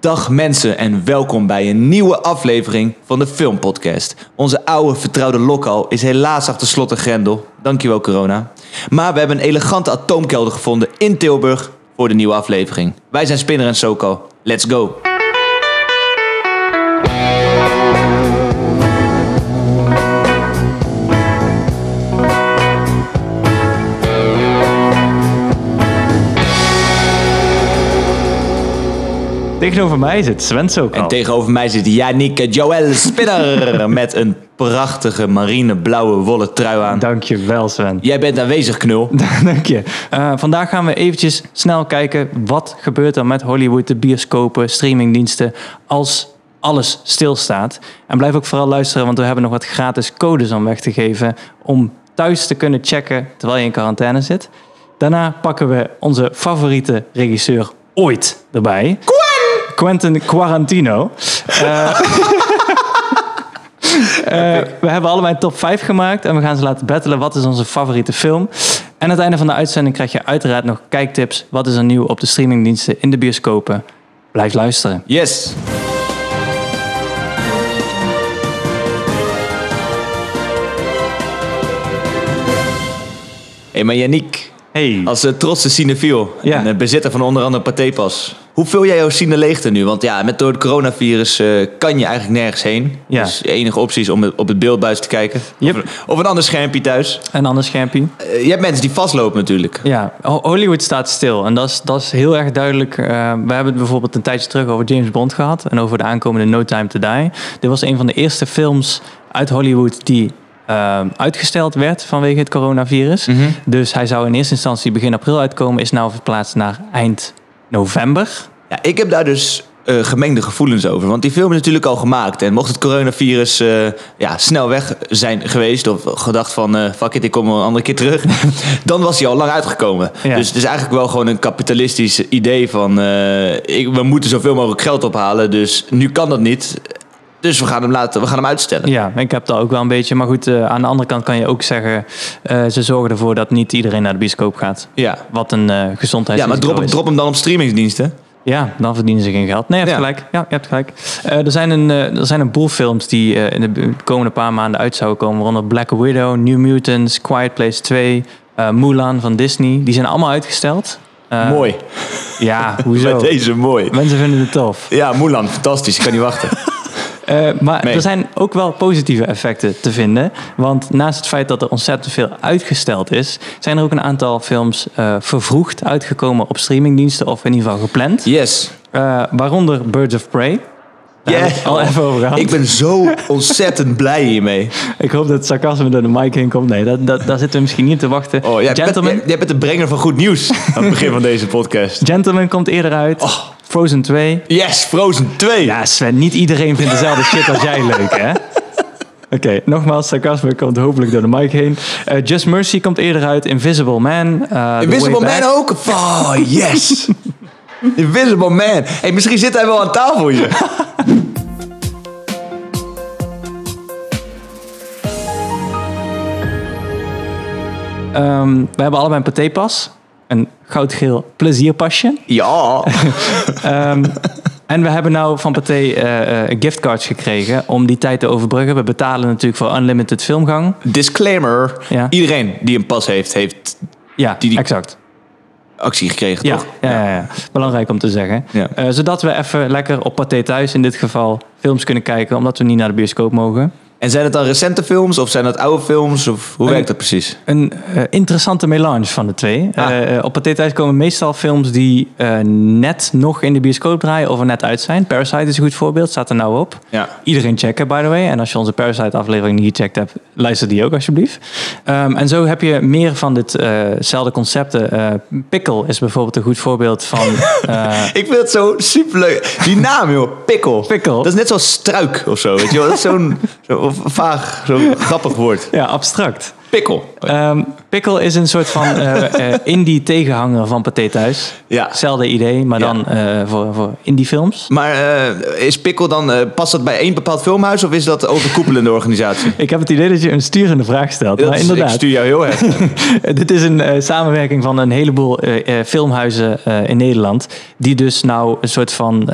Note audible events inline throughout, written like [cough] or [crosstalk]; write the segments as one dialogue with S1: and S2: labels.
S1: Dag mensen en welkom bij een nieuwe aflevering van de Filmpodcast. Onze oude vertrouwde lokal is helaas achter slot en grendel. Dankjewel corona. Maar we hebben een elegante atoomkelder gevonden in Tilburg voor de nieuwe aflevering. Wij zijn Spinner en Soko. Let's go!
S2: Tegenover mij zit Sven Sokal.
S1: En tegenover mij zit Yannick Joel Spinner [laughs] met een prachtige marineblauwe wollen trui aan.
S2: Dankjewel Sven. [laughs]
S1: Jij bent aanwezig, knul. [laughs]
S2: Dank je. Uh, vandaag gaan we eventjes snel kijken wat gebeurt er met Hollywood, de bioscopen, streamingdiensten als alles stilstaat. En blijf ook vooral luisteren, want we hebben nog wat gratis codes om weg te geven om thuis te kunnen checken terwijl je in quarantaine zit. Daarna pakken we onze favoriete regisseur ooit erbij. Quentin Quarantino. Uh, Uh, we hebben allebei een top 5 gemaakt en we gaan ze laten battelen. Wat is onze favoriete film? En aan het einde van de uitzending krijg je uiteraard nog kijktips. Wat is er nieuw op de streamingdiensten in de bioscopen? Blijf luisteren.
S1: Yes. Hey, maar Yannick,
S2: Hey.
S1: als uh, trotse cinefiel
S2: Ja.
S1: en bezitter van onder andere Pathépas. Hoe vul jij jouw cine leegte nu? Want ja, met door het coronavirus eh, kan je eigenlijk nergens heen.
S2: Ja.
S1: Dus de enige optie is om het- op het beeldbuis te kijken.
S2: Yep.
S1: Of, of een ander schermpje thuis.
S2: Een ander schermpje.
S1: Eh, je hebt mensen die vastlopen natuurlijk.
S2: Ja, Ho- Hollywood staat stil. En dat is, dat is heel erg duidelijk. Eh, we hebben het bijvoorbeeld een tijdje terug over James Bond gehad. En over de aankomende No Time to Die. Dit was een van de eerste films uit Hollywood die uitgesteld werd vanwege het coronavirus.
S1: Mhm.
S2: Dus hij zou in eerste instantie begin april uitkomen. Is nou verplaatst naar eind november.
S1: Ja, ik heb daar dus eh, gemengde gevoelens over. Want die film is natuurlijk al gemaakt. En mocht het coronavirus eh, ja, snel weg zijn geweest... of gedacht van, eh fuck it, ik kom een andere keer terug... [laughs] dan was hij al lang uitgekomen.
S2: Ja.
S1: Dus het is eigenlijk wel gewoon een kapitalistisch idee van... ik, we moeten zoveel mogelijk geld ophalen, dus nu kan dat niet. Dus we gaan hem, laten, we gaan hem uitstellen.
S2: Ja, ik heb dat ook wel een beetje. Maar goed, eh, aan de andere kant kan je ook zeggen... eh, ze zorgen ervoor dat niet iedereen naar de bioscoop gaat.
S1: Ja,
S2: Wat een gezondheids.
S1: ja maar drop, hem- drop hem dan op streamingsdiensten.
S2: Ja, dan verdienen ze geen geld. Nee, je hebt
S1: Ja.
S2: gelijk. Ja, je hebt gelijk. Er, zijn een, er zijn een boel films die in de komende paar maanden uit zouden komen. Waaronder Black Widow, New Mutants, Quiet Place 2, eh, Mulan van Disney. Die zijn allemaal uitgesteld.
S1: Mooi.
S2: Ja, hoezo? [laughs]
S1: Met deze mooi.
S2: Mensen vinden het tof.
S1: Ja, Mulan, fantastisch. Ik kan niet wachten. [laughs]
S2: Eh, maar
S1: Nee.
S2: er zijn ook wel positieve effecten te vinden. Want naast het feit dat er ontzettend veel uitgesteld is, zijn er ook een aantal films eh, vervroegd uitgekomen op streamingdiensten of in ieder geval gepland.
S1: Yes.
S2: Eh, waaronder Birds of Prey.
S1: Ja.
S2: al even over gehad.
S1: Ik ben zo [laughs] ontzettend blij hiermee.
S2: Ik hoop dat het sarcasme door de mic heen komt. Nee, dat, dat, daar zitten we misschien niet te wachten.
S1: Oh, jij,
S2: Gentleman,
S1: bent, jij, jij bent de brenger van goed nieuws aan het begin van deze podcast.
S2: Gentleman komt eerder uit.
S1: Oh.
S2: Frozen 2.
S1: Yes, Frozen 2.
S2: Ja, Sven, niet iedereen vindt dezelfde shit als jij leuk, hè? [laughs] Oké, nogmaals, sarcasme komt hopelijk door de mic heen. Eh, Just Mercy komt eerder uit. Invisible Man. The
S1: Invisible Man
S2: Back.
S1: ook? Oh, yes. [laughs] Invisible Man. Hey, misschien zit hij wel aan tafel hier. [laughs]
S2: Ehm, we hebben allebei een patépas. Een goudgeel plezierpasje.
S1: Ja. [laughs]
S2: Ehm, en we hebben nou van Pathé eh, giftcards gekregen om die tijd te overbruggen. We betalen natuurlijk voor unlimited filmgang.
S1: Disclaimer.
S2: Ja.
S1: Iedereen die een pas heeft, heeft
S2: Ja,
S1: Die- die-
S2: exact.
S1: actie gekregen,
S2: Ja,
S1: toch?
S2: ja, ja, ja. belangrijk om te zeggen. Eh, zodat we even lekker op Pathé thuis in dit geval films kunnen kijken, omdat we niet naar de bioscoop mogen.
S1: En zijn het dan recente films of zijn dat oude films? Of hoe
S2: Een-
S1: werkt dat precies?
S2: Een eh, interessante melange van de twee.
S1: Ah.
S2: Eh, eh, op Pathé thuis komen meestal films die net nog in de bioscoop draaien of er net uit zijn. Parasite is een goed voorbeeld, staat er nou op.
S1: Ja.
S2: Iedereen checken, by the way. En als je onze Parasite-aflevering niet gecheckt hebt, luister die ook alsjeblieft. Ehm, en zo heb je meer van ditzelfde concepten. Pickle is bijvoorbeeld een goed voorbeeld van... [laughs]
S1: Ik vind het zo superleuk. Die naam, joh. Pikkel.
S2: Pikkel.
S1: Dat is net zoals struik of zo, weet je wel. Dat is zo'n zo [laughs] vaag, zo'n grappig woord.
S2: ja, abstract.
S1: Pikkel.
S2: Ehm Pickle is een soort van eh, eh, indie tegenhanger van Pathé Thuis.
S1: Ja.
S2: Hetzelfde idee, maar
S1: Ja.
S2: dan eh, voor, voor indie films.
S1: Maar eh, is Pikkel dan, past dat bij één bepaald filmhuis of is dat een overkoepelende organisatie? [laughs]
S2: Ik heb het idee dat je een sturende vraag stelt.
S1: Dat
S2: maar
S1: is-
S2: inderdaad,
S1: Ik stuur jou heel erg. [laughs]
S2: dit is een eh, samenwerking van een heleboel eh, eh, filmhuizen eh, in Nederland. Die dus nou een soort van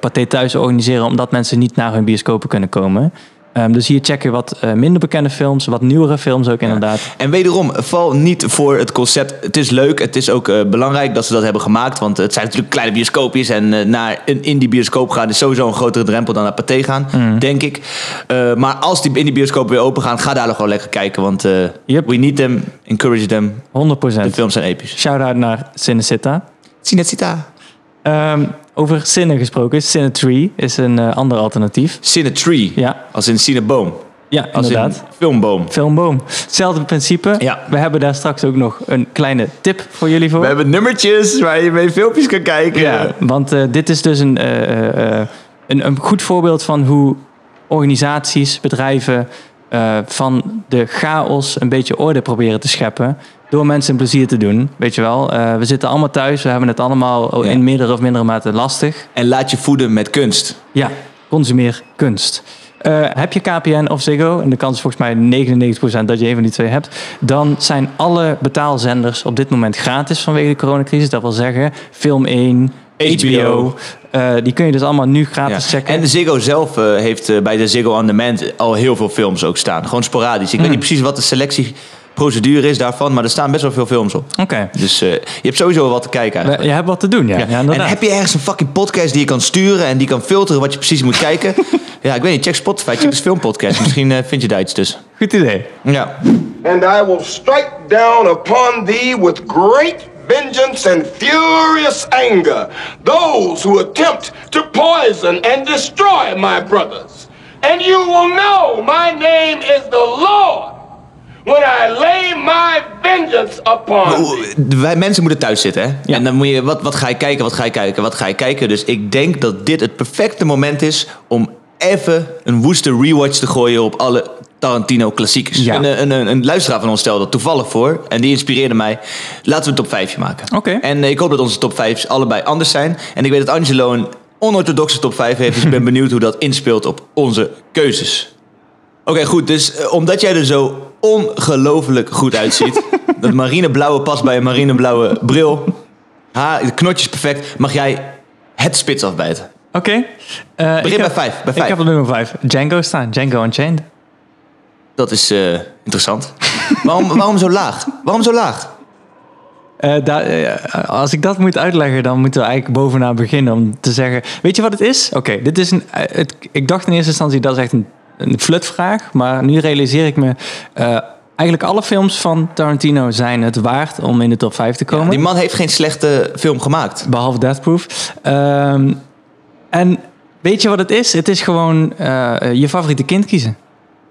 S2: Pathé Thuis organiseren, omdat mensen niet naar hun bioscopen kunnen komen. Ehm, dus hier checken wat eh, minder bekende films, wat nieuwere films ook inderdaad.
S1: En wederom, val niet voor het concept. Het is leuk, het is ook eh, belangrijk dat ze dat hebben gemaakt. Want het zijn natuurlijk kleine bioscoopjes. En eh, naar een indie bioscoop gaan is sowieso een grotere drempel dan naar Pathé gaan,
S2: Mm.
S1: denk ik. Eh, maar als die indie bioscopen weer open gaan, ga daar nog gewoon lekker kijken. Want eh,
S2: Yep.
S1: we need them, encourage them.
S2: 100%.
S1: De films zijn episch.
S2: Shout-out naar Cinecita.
S1: Cinecita.
S2: Ehm over Cine gesproken, Cinetree is een eh, ander alternatief.
S1: Cinetree.
S2: Ja,
S1: Als in cineboom.
S2: ja
S1: Als
S2: inderdaad.
S1: in filmboom.
S2: Filmboom. Hetzelfde principe.
S1: Ja.
S2: We hebben daar straks ook nog een kleine tip voor jullie voor.
S1: We hebben nummertjes waar je mee filmpjes kan kijken.
S2: Ja, want eh, dit is dus een, eh, een, een goed voorbeeld van hoe organisaties, bedrijven eh, van de chaos een beetje orde proberen te scheppen. Door mensen een plezier te doen. Weet je wel, Eh, we zitten allemaal thuis, we hebben het allemaal
S1: Ja.
S2: in meerdere of mindere mate lastig.
S1: En laat je voeden met kunst.
S2: Ja, consumeer kunst. Eh, heb je KPN of Ziggo, en de kans is volgens mij 99% dat je een van die twee hebt, dan zijn alle betaalzenders op dit moment gratis vanwege de coronacrisis. Dat wil zeggen, Film 1, HBO, eh, die kun je dus allemaal nu gratis
S1: Ja.
S2: checken.
S1: En de Ziggo zelf eh, heeft eh, bij de Ziggo On Demand al heel veel films ook staan. Gewoon sporadisch. Ik weet niet precies wat de selectieprocedure is daarvan, maar er staan best wel veel films op.
S2: Oké,
S1: Dus eh, je hebt sowieso wat te kijken eigenlijk.
S2: je hebt wat te doen, ja. ja.
S1: en heb je ergens een fucking podcast die je kan sturen en die kan filteren wat je precies moet kijken? [laughs] ja, ik weet niet. Check Spotify, check de filmpodcast. Misschien eh, vind je daar iets tussen.
S2: Goed idee.
S1: Ja.
S3: And I will strike down upon thee with great vengeance and furious anger those who attempt to poison and destroy my brothers. And you will know my name is the Lord when I lay my vengeance upon.
S1: Wij mensen moeten thuis zitten, hè?
S2: Ja.
S1: En dan moet je, wat, wat ga je kijken, wat ga je kijken, wat ga je kijken? Dus ik denk dat dit het perfecte moment is om even een woeste rewatch te gooien op alle Tarantino klassiekers.
S2: Ja.
S1: Een, een, een, een luisteraar van ons stelde dat toevallig voor en die inspireerde mij. Laten we een top 5 maken.
S2: Oké.
S1: En eh, ik hoop dat onze top 5 allebei anders zijn. En ik weet dat Angelo een onorthodoxe top 5 heeft, dus ik ben [laughs] benieuwd hoe dat inspeelt op onze keuzes. Oké, goed. Dus eh, omdat jij er zo ongelooflijk goed uitziet. [laughs] dat marineblauwe past bij een marineblauwe bril. Haar, de knotjes perfect. Mag jij het spits afbijten?
S2: Oké. Eh, ik
S1: bij
S2: heb-
S1: vijf, bij
S2: Ik
S1: vijf.
S2: heb op nummer 5 Django staan. Django Unchained.
S1: Dat is eh, interessant. [laughs] waarom, waarom zo laag? Waarom zo laag?
S2: Eh, eh, als ik dat moet uitleggen, dan moeten we eigenlijk bovenaan beginnen om te zeggen... Weet je wat het is? Oké, dit is een... het, ik dacht in eerste instantie, dat is echt een, een flutvraag. Maar nu realiseer ik me... eigenlijk alle films van Tarantino zijn het waard om in de top 5 te komen.
S1: Die man heeft geen slechte film gemaakt.
S2: Behalve Death Proof. Ehm, en weet je wat het is? Het is gewoon je favoriete kind kiezen.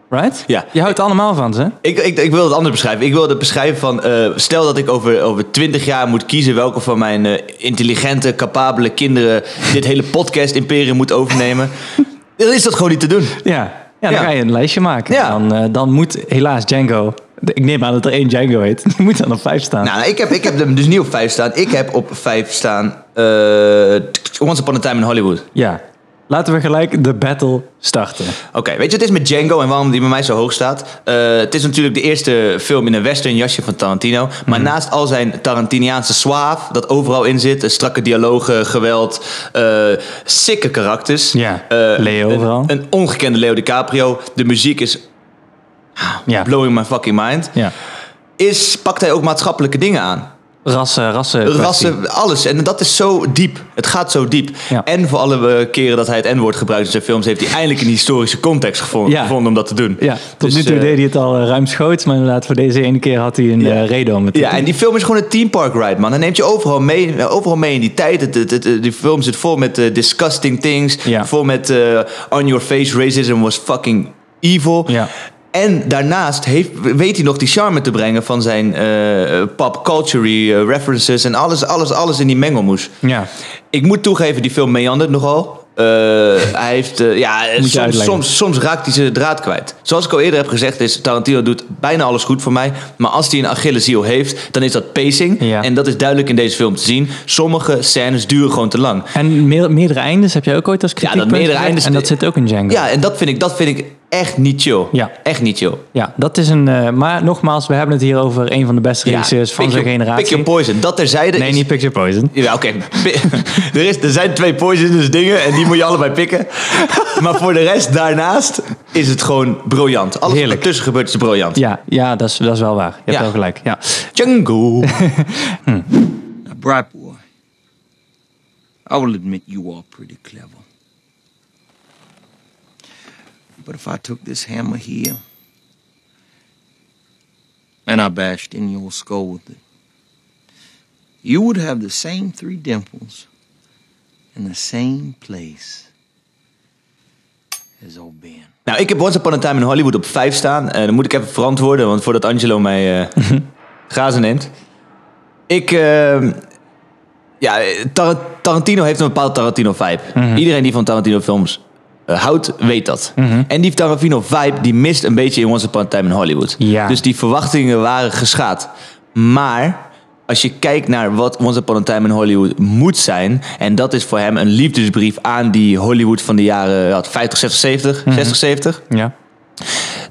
S2: Right?
S1: Ja.
S2: Je houdt er allemaal van, ze.
S1: Ik, ik, ik wil het anders beschrijven. Ik wil het beschrijven van... eh, stel dat ik over, over 20 jaar moet kiezen... welke van mijn eh, intelligente, capabele kinderen... [laughs] dit hele podcast-imperium moet overnemen. [laughs] Dan is dat gewoon niet te doen.
S2: Ja. Ja, dan
S1: Ja.
S2: ga je een lijstje maken.
S1: Ja.
S2: Dan, eh, dan moet helaas Django... Ik neem aan dat er één Django heet. [laughs] Die moet dan op vijf staan.
S1: Nou, ik heb, ik heb hem dus niet op 5 staan. Ik heb op 5 staan... Once Upon a Time in Hollywood.
S2: Ja. Laten we gelijk de battle starten.
S1: Oké, weet je, het is met Django en waarom die bij mij zo hoog staat. Eh, het is natuurlijk de eerste film in een western jasje van Tarantino. Maar
S2: Mhm.
S1: naast al zijn Tarantiniaanse suave, dat overal in zit, strakke dialogen, geweld, eh sikke karakters.
S2: Ja,
S1: Eh,
S2: Leo
S1: een. Een ongekende Leo DiCaprio. De muziek is
S2: Ja.
S1: blowing my fucking mind.
S2: ja.
S1: Is, pakt hij ook maatschappelijke dingen aan?
S2: Rassen, rassen. kwestie.
S1: Rassen, alles. En dat is zo diep. Het gaat zo diep.
S2: Ja.
S1: En voor alle eh, keren dat hij het N-woord gebruikt in zijn films... heeft hij eindelijk een historische context gevonden,
S2: Ja.
S1: gevonden om dat te doen.
S2: Ja, tot
S1: Dus,
S2: nu toe
S1: eh,
S2: deed hij het al eh, ruimschoots. Maar inderdaad, voor deze ene keer had hij een
S1: Ja.
S2: reden om het te
S1: Ja,
S2: doen.
S1: en die film is gewoon een theme park ride, man. Hij neemt je overal mee, overal mee in die tijd. Het, het, het- die film zit vol met disgusting things.
S2: Ja.
S1: Vol met on your face racism was fucking evil.
S2: Ja.
S1: En daarnaast heeft, weet hij nog die charme te brengen van zijn eh, pop culture eh, references en alles, alles, alles in die mengelmoes.
S2: Ja.
S1: Ik moet toegeven, die film meandert nogal. Hij heeft, ja, soms, soms, soms raakt hij zijn draad kwijt. Zoals ik al eerder heb gezegd, is Tarantino doet bijna alles goed voor mij. Maar als hij een Achilleshiel heeft, dan is dat pacing.
S2: Ja.
S1: En dat is duidelijk in deze film te zien. Sommige scènes duren gewoon te lang.
S2: En meer- meerdere eindes heb jij ook ooit als kritiek.
S1: meerdere eindes-
S2: En dat zit ook in Django.
S1: Ja, en dat vind ik, dat vind ik echt niet chill.
S2: Ja.
S1: Echt niet chill.
S2: Ja, dat is een. eh, maar nogmaals, we hebben het hier over een van de beste regisseurs van
S1: pick
S2: zijn
S1: your-
S2: generatie.
S1: Pick your poison. Dat terzijde
S2: nee,
S1: is-
S2: niet Picture Poison.
S1: Ja, oké. [laughs] Er, is, er zijn twee poisonous dingen en die moet je allebei pikken. [laughs] Maar voor de rest daarnaast is het gewoon briljant. Alles
S2: Heerlijk.
S1: wat ertussen gebeurt is briljant.
S2: Ja, ja dat, is, dat is wel waar. Je hebt
S1: Ja.
S2: wel gelijk. Ja.
S1: Django. [laughs]
S4: Now, Bright Boy, I will admit you are pretty clever. But if I took this hammer here and I bashed in your skull with it, you would have the same three dimples in the same place as old Ben.
S1: Nou, ik heb Once Upon a Time in Hollywood op 5 staan. En dan moet ik even verantwoorden, want voordat Angelo mij eh [laughs] grazen neemt. Ik, eh, ja, Tar- Tarantino heeft een bepaald Tarantino-vibe. Iedereen die van Tarantino-films eh, houdt, weet dat. En die Tarantino-vibe, die mist een beetje in Once Upon a Time in Hollywood.
S2: Ja.
S1: Dus die verwachtingen waren geschaad. Maar... Als je kijkt naar wat Once Upon a Time in Hollywood moet zijn... en dat is voor hem een liefdesbrief aan die Hollywood van de jaren wat, 50, 60, 70, 60, 70
S2: Ja.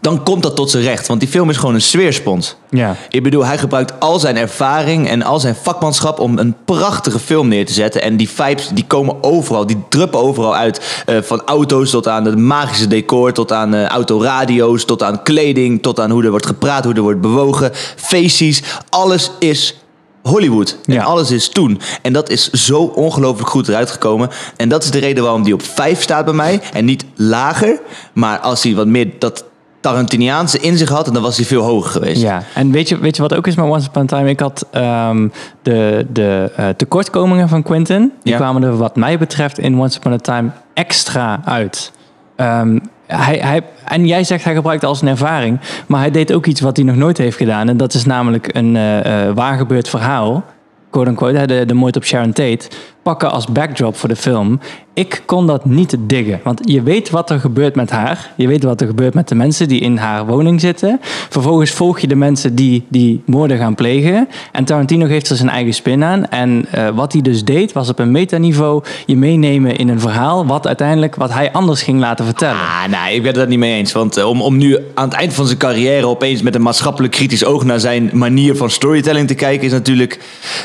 S1: Dan komt dat tot zijn recht. Want die film is gewoon een sfeerspons.
S2: Ja.
S1: Ik bedoel, hij gebruikt al zijn ervaring en al zijn vakmanschap om een prachtige film neer te zetten. En die vibes die komen overal, die druppen overal uit. Eh, van auto's tot aan het magische decor, tot aan eh, autoradio's, tot aan kleding, tot aan hoe er wordt gepraat, hoe er wordt bewogen. Feestjes, alles is Hollywood. En
S2: Ja.
S1: alles is toen. En dat is zo ongelooflijk goed eruit gekomen. En dat is de reden waarom die op 5 staat bij mij. En niet lager. Maar als hij wat meer dat Tarantiniaanse in zich had, dan was hij veel hoger geweest.
S2: Ja, en weet je, weet je wat ook is met Once Upon a Time? Ik had ehm, de, de eh, tekortkomingen van Quentin. Die
S1: Ja.
S2: kwamen er wat mij betreft in Once Upon a Time extra uit. Ehm, hij, hij, en jij zegt hij gebruikt als een ervaring. Maar hij deed ook iets wat hij nog nooit heeft gedaan. En dat is namelijk een eh, eh, waargebeurd verhaal. Quote unquote, de, de moord op Sharon Tate. Pakken als backdrop voor de film. Ik kon dat niet diggen. Want je weet wat er gebeurt met haar. Je weet wat er gebeurt met de mensen die in haar woning zitten. Vervolgens volg je de mensen die die moorden gaan plegen. En Tarantino geeft er zijn eigen spin aan. En eh, wat hij dus deed, was op een metaniveau je meenemen in een verhaal. Wat uiteindelijk, wat hij anders ging laten vertellen.
S1: Ah, nee, ik ben het niet mee eens. Want eh, om, om nu aan het eind van zijn carrière opeens met een maatschappelijk kritisch oog naar zijn manier van storytelling te kijken, is natuurlijk.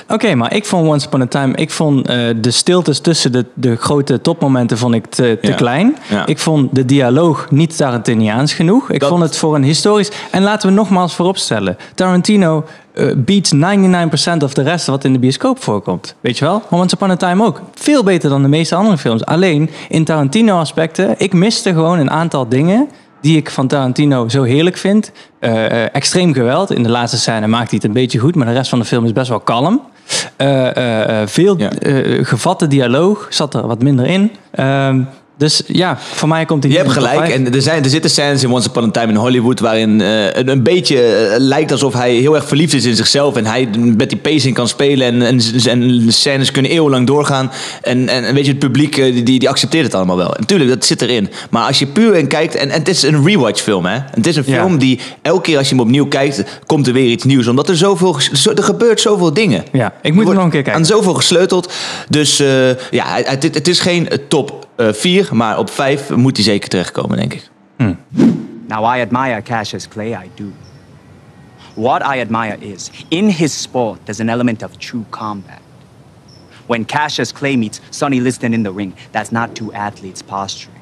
S2: Oké, maar ik vond Once Upon a Time, ik vond eh, de stiltes tussen de, de grote topmomenten vond ik te, te
S1: Ja.
S2: klein.
S1: Ja.
S2: Ik vond de dialoog niet Tarantiniaans genoeg. Ik
S1: Dat-
S2: vond het voor een historisch... En laten we nogmaals vooropstellen. Tarantino eh beats 99% of de rest wat in de bioscoop voorkomt. Weet je wel? Once Upon a Time ook. Veel beter dan de meeste andere films. Alleen, in Tarantino aspecten, ik miste gewoon een aantal dingen die ik van Tarantino zo heerlijk vind. Eh, extreem geweld. In de laatste scène maakt hij het een beetje goed, maar de rest van de film is best wel kalm. Eh, eh, eh, veel
S1: Ja.
S2: gevatte dialoog zat er wat minder in. Ehm, dus ja, voor mij komt hij
S1: Je hebt
S2: in
S1: gelijk. En er, zijn, er zitten scènes in Once Upon a Time in Hollywood waarin eh, het een beetje eh, lijkt alsof hij heel erg verliefd is in zichzelf. En hij met die pacing kan spelen. En, en, en de scènes kunnen eeuwenlang doorgaan. En, en, weet je, het publiek eh, die, die accepteert het allemaal wel. Natuurlijk, dat zit erin. Maar als je puur en kijkt. En, en het is een rewatch film, hè? Het is een
S2: Ja.
S1: film die elke keer als je hem opnieuw kijkt, komt er weer iets nieuws. Omdat er zoveel. Zo, er gebeurt zoveel dingen.
S2: Ja, ik moet
S1: Er
S2: nog een keer kijken.
S1: Aan zoveel gesleuteld. Dus ja, het, het, is geen top 4, maar op 5 moet hij zeker terechtkomen, denk ik.
S5: Now, I admire Cassius Clay, I do. What I admire is, in his sport, there's an element of true combat. When Cassius Clay meets Sonny Liston in the ring, that's not two athletes posturing.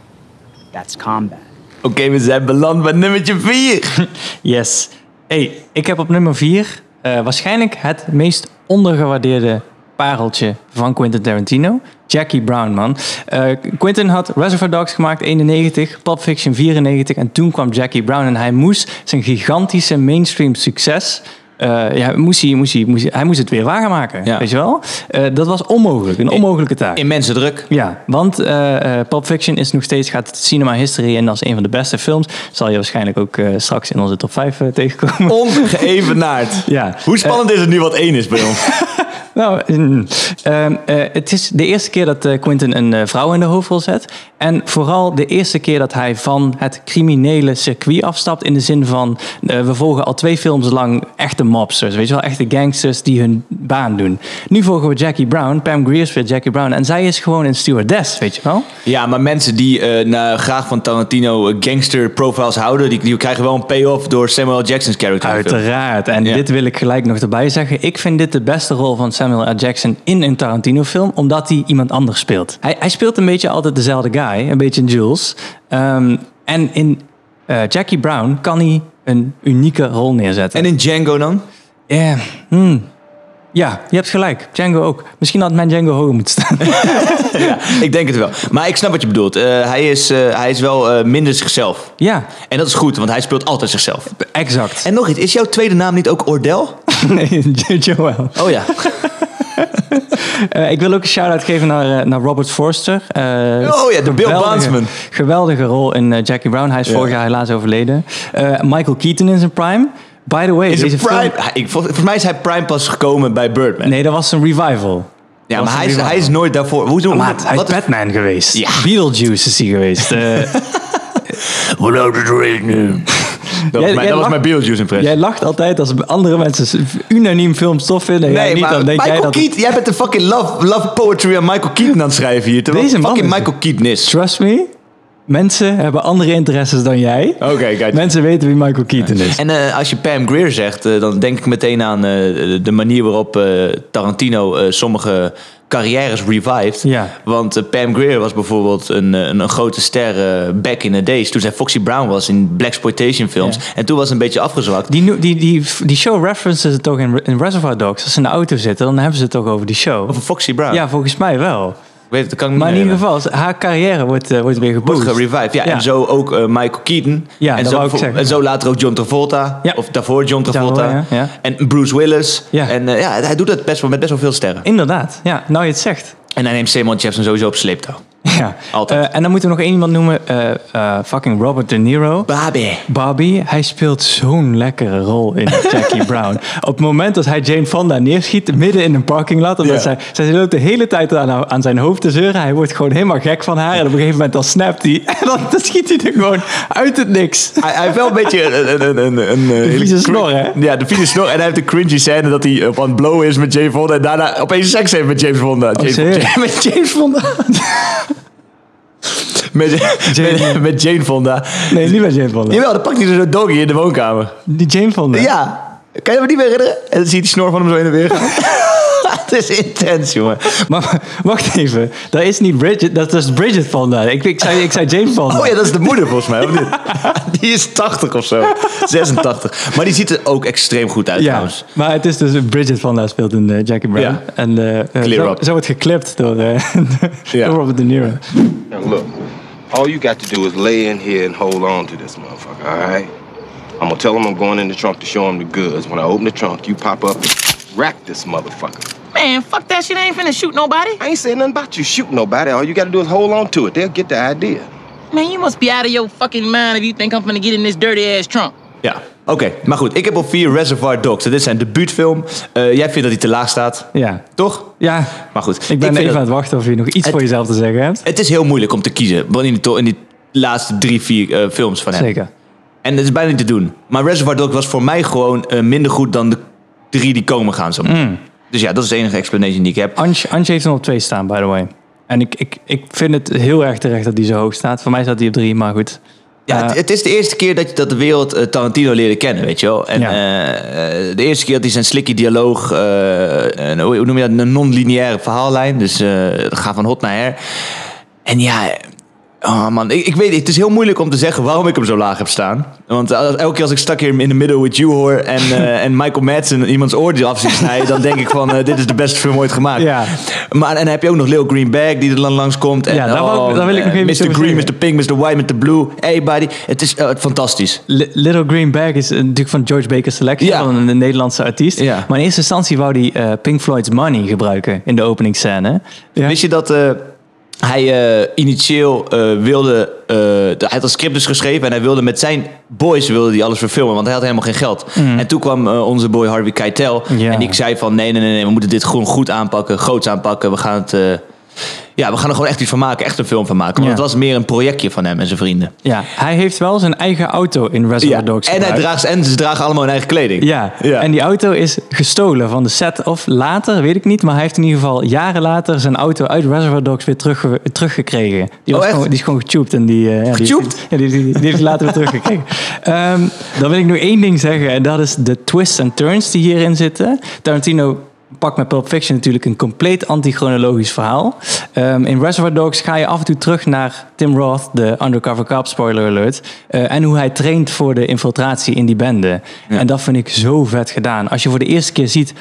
S5: That's combat.
S1: Oké, we zijn beland bij nummertje 4. [laughs]
S2: Yes. Hey, ik heb op nummer 4 waarschijnlijk het meest ondergewaardeerde pareltje van Quentin Tarantino. Jackie Brown, man. Eh, Quentin had Reservoir Dogs gemaakt, 91, Pulp Fiction 94 en toen kwam Jackie Brown en hij moest zijn gigantische mainstream succes... eh, ja, moest hij, moest hij, moest hij, hij moest het weer waarmaken,
S1: Ja.
S2: weet je wel? Eh, dat was onmogelijk, een onmogelijke taak.
S1: Immense druk.
S2: Ja, want eh, Pulp Fiction is nog steeds, gaat cinema history en als een van de beste films. Zal je waarschijnlijk ook straks in onze top 5 tegenkomen.
S1: Ongeëvenaard. [laughs]
S2: Ja.
S1: Hoe spannend is het nu wat 1 is bij ons? [laughs]
S2: Nou, mm, ehm, eh, het is de eerste keer dat eh, Quentin een eh, vrouw in de hoofdrol zet. En vooral de eerste keer dat hij van het criminele circuit afstapt. In de zin van, we volgen al twee films lang echte mobsters. Weet je wel, echte gangsters die hun baan doen. Nu volgen we Jackie Brown. Pam Grier speelt Jackie Brown. En zij is gewoon een stewardess, weet je wel.
S1: Ja, maar mensen die nou, graag van Tarantino gangster profiles houden, die, die krijgen wel een payoff door Samuel. Jackson's character.
S2: Uiteraard. En
S1: Ja.
S2: dit wil ik gelijk nog erbij zeggen. Ik vind dit de beste rol van Samuel L. Jackson in een Tarantino-film, omdat hij iemand anders speelt. Hij, hij speelt een beetje altijd dezelfde guy, een beetje een Jules. Ehm, en in eh, Jackie Brown kan hij een unieke rol neerzetten.
S1: En in Django dan?
S2: Ja, hmm. ja, je hebt gelijk. Django ook. Misschien had mijn Django hoger moeten staan. [laughs]
S1: ja, ik denk het wel. Maar ik snap wat je bedoelt. Eh, hij, is, eh, hij is wel minder zichzelf.
S2: ja,
S1: En dat is goed, want hij speelt altijd zichzelf.
S2: exact.
S1: En nog iets, is jouw tweede naam niet ook Ordell? [laughs]
S2: nee, Joel.
S1: Oh ja. [laughs]
S2: Eh, ik wil ook een shout-out geven naar, eh, naar Robert Forster. Eh,
S1: Oh ja, de Bill Bondsman.
S2: Geweldige rol in Jackie Brown. Hij is
S1: Ja.
S2: vorig jaar helaas overleden. Michael Keaton in zijn prime. By the way,
S1: Is
S2: deze
S1: prime?
S2: film...
S1: Ik, vol- volgens mij is hij prime pas gekomen bij Birdman.
S2: Nee, dat was een revival.
S1: ja,
S2: Dat
S1: maar hij is,
S2: revival.
S1: hij is nooit daarvoor. Hoe, hoe,
S2: Maat, hij is Batman geweest.
S1: Ja.
S2: Beetlejuice is hij geweest. [laughs]
S1: Without the rain. Dat, was
S2: Jij-
S1: mijn,
S2: jij
S1: dat was
S2: lacht-
S1: mijn Beetlejuice impressie.
S2: jij lacht altijd als andere mensen unaniem films tof vinden.
S1: Nee,
S2: niet,
S1: maar
S2: dan denk
S1: Michael
S2: jij dat...
S1: Keaton, jij bent de fucking love, love poetry aan Michael Keaton aan het schrijven hier. Terwijl
S2: Deze
S1: fucking Michael Keaton is.
S2: Trust me, mensen hebben andere interesses dan jij.
S1: Oké, kijk.
S2: Mensen weten wie Michael Keaton is.
S1: En eh, als je Pam Grier zegt, eh, dan denk ik meteen aan eh, de manier waarop eh, Tarantino eh, sommige carrières revived.
S2: Ja.
S1: Want Pam Grier was bijvoorbeeld een, een, een grote ster back in the days. Toen zij Foxy Brown was in Blaxploitation films.
S2: Ja.
S1: En toen was het een beetje afgezwakt.
S2: Die, die, die, die show references het toch in, in Reservoir Dogs. Als ze in de auto zitten, dan hebben ze het toch over die show.
S1: Over Foxy Brown.
S2: Ja, volgens mij wel.
S1: Ik weet het, dat kan ik me
S2: Maar in ieder geval, haar carrière wordt, eh, wordt weer geboost.
S1: Wordt gerevived. Ja,
S2: Ja.
S1: En zo ook eh, Michael Keaton.
S2: Ja,
S1: en,
S2: dat
S1: zo,
S2: zeggen.
S1: en zo later ook John Travolta.
S2: Ja.
S1: Of daarvoor John Travolta.
S2: Daarvoor, ja.
S1: En Bruce Willis.
S2: Ja.
S1: En eh, ja, hij doet dat best wel met best wel veel sterren.
S2: Inderdaad, ja, nou je het zegt.
S1: En hij neemt Samuel Jackson sowieso op sleeptouw. [laughs]
S2: Ja.
S1: Altijd.
S2: Eh, en dan moeten we nog één iemand noemen. eh, eh, fucking Robert De Niro.
S1: Bobby.
S2: Bobby, hij speelt zo'n lekkere rol in [laughs] Jackie Brown. Op het moment dat hij Jane Fonda neerschiet, midden in een parking lot, omdat
S1: Ja.
S2: zij, zij loopt de hele tijd aan, aan zijn hoofd te zeuren. Hij wordt gewoon helemaal gek van haar. En op een gegeven moment dan snapt hij. [laughs] En dan, dan schiet hij er gewoon uit het niks.
S1: Hij, hij heeft wel een beetje een... een, een, een, een
S2: De vieze snor, hè?
S1: Ja, de vieze snor. En hij heeft een cringy scène dat hij op aan het blowen is met Jane Fonda. En daarna opeens seks heeft met James Fonda. James,
S2: serieus?
S1: met James Fonda. Met,
S2: Jane-
S1: met, met Jane Fonda.
S2: Nee, niet bij Jane Fonda.
S1: Jawel, dan pakt hij zo'n doggy in de woonkamer.
S2: Die Jane Fonda.
S1: Ja. Kan je me niet meer herinneren? En dan zie je die snor van hem zo in de weer gaan. [laughs] [laughs] Het is intens, jongen.
S2: Maar wacht even, dat is niet Bridget, dat is Bridget Fonda. Ik, ik, zei, ik zei Jane Fonda.
S1: Oh ja, dat is de moeder volgens mij, of niet? [laughs] Die is 80 of zo. 86. Maar die ziet er ook extreem goed uit
S2: Ja,
S1: trouwens.
S2: maar het is dus Bridget Fonda speelt in eh, Jackie Brown.
S1: Ja.
S2: En
S1: Clear
S2: zo,
S1: up.
S2: zo wordt geklipt door, [laughs]
S1: Ja.
S2: door Robert De Niro.
S3: Now look, all you got to do is lay in here and hold on to this motherfucker, all right? I'm gonna tell him I'm going in the trunk to show him the goods. When I open the trunk, you pop up and rack this motherfucker.
S6: Man, fuck that shit. I ain't finna shoot nobody.
S3: I ain't saying nothing about you shooting nobody. All you gotta do is hold on to it. They'll get the idea.
S6: Man, you must be out of your fucking mind if you think I'm finna get in this dirty ass trunk.
S1: Ja, oké. Maar goed, ik heb op 4 Reservoir Dogs. Dit is zijn debuutfilm. Eh, jij vindt dat hij te laag staat,
S2: Ja.
S1: toch?
S2: Ja,
S1: Maar goed.
S2: ik ben even
S1: dat-
S2: aan het wachten of je nog iets
S1: Het-
S2: voor jezelf te zeggen hebt.
S1: Het is heel moeilijk om te kiezen in die, to- in die laatste drie, vier eh, films van hem.
S2: Zeker.
S1: En het is bijna niet te doen. Maar Reservoir Dogs was voor mij gewoon eh, minder goed dan de drie die komen gaan. Zo.
S2: Mm.
S1: Dus ja, dat is de enige explanation die ik heb.
S2: Antje heeft hem op twee staan, by the way. En ik, ik, ik vind het heel erg terecht dat hij zo hoog staat. Voor mij staat hij op drie, maar goed.
S1: Ja, het,
S2: Eh,
S1: het is de eerste keer dat, je, dat de wereld eh, Tarantino leerde kennen, weet je wel. En
S2: Ja.
S1: eh, de eerste keer dat hij zijn slicky dialoog, een- hoe noem je dat, een non-lineaire verhaallijn. Dus ga van hot naar her. En ja, oh man, ik, ik weet het is heel moeilijk om te zeggen waarom ik hem zo laag heb staan. Want als- elke keer als ik stak hier in the middle with you hoor en, [laughs] eh, en Michael Madsen iemands oor die af ziet snijden, dan denk ik van, eh, dit is de beste film ooit gemaakt.
S2: Ja.
S1: Maar en dan heb je ook nog Lil Greenback die er dan langskomt. En,
S2: Ja, daar ik- daar wil ik nog
S1: eh,
S2: even
S1: Mr. Green,
S2: zeggen.
S1: Mr. Pink, Mr. White, Mr. Blue, everybody. Het is eh, fantastisch.
S2: Li- Little Green Bag is eh, natuurlijk van George Baker Selection,
S1: Ja.
S2: van een Nederlandse artiest.
S1: Ja.
S2: Maar in eerste instantie wou hij eh, Pink Floyd's Money gebruiken in de openingsscène. Ja.
S1: Wist je dat... hij eh, initieel eh, wilde... eh, hij had een script dus geschreven en hij wilde met zijn boys wilde hij alles verfilmen, want hij had helemaal geen geld. En toen kwam onze boy Harvey Keitel
S2: Ja.
S1: en ik zei van nee, nee, nee, nee, we moeten dit gewoon goed aanpakken, groots aanpakken. We gaan het... ja, we gaan er gewoon echt iets van maken, echt een film van maken. Want het was meer een projectje van hem en zijn vrienden.
S2: Ja, hij heeft wel zijn eigen auto in Reservoir Dogs
S1: en, hij
S2: gebruikt.
S1: draagt, en ze dragen allemaal hun eigen kleding.
S2: Ja. En die auto is gestolen van de set of later, weet ik niet. Maar hij heeft in ieder geval jaren later zijn auto uit Reservoir Dogs weer terugge
S1: Oh,
S2: teruggekregen. Die, was
S1: echt?
S2: gewoon, die is gewoon getubed. En die, eh, ja, die,
S1: Getubed?
S2: Ja, die, die, die heeft hij later weer teruggekregen. [laughs] Ehm, dan wil ik nog één ding zeggen. En dat is de twists en turns die hierin zitten. Tarantino pakt met Pulp Fiction natuurlijk een compleet antichronologisch verhaal. Ehm, in Reservoir Dogs ga je af en toe terug naar Tim Roth, de undercover cop, spoiler alert. eh, en hoe hij traint voor de infiltratie in die bende. En dat vind ik zo vet gedaan. Als je voor de eerste keer ziet,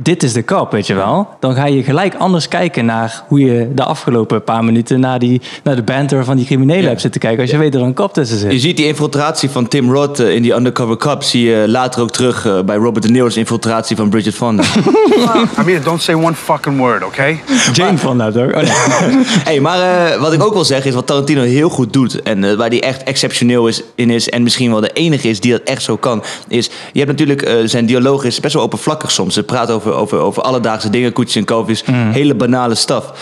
S2: dit is de kop, weet je wel. Dan ga je gelijk anders kijken naar hoe je de afgelopen paar minuten naar, die, naar de banter van die criminelen hebt zitten kijken. Als je weet dat er een kop tussen zit.
S1: Je ziet die infiltratie van Tim Roth eh, in die Undercover Cup... zie je later ook terug eh, bij Robert De Niro's infiltratie van Bridget Fonda. [laughs]
S7: Amir, don't say one fucking word, okay?
S2: Jane van dat ook. Oh, nee. [laughs]
S1: hey, maar eh, wat ik ook wil zeggen is wat Tarantino heel goed doet... en waar hij echt exceptioneel is, in is... en misschien wel de enige is die dat echt zo kan... is, je hebt natuurlijk... eh, zijn dialoog is best wel oppervlakkig soms. Ze praat over, over, over alledaagse dingen, koetjes en kalfjes. Hele banale staf.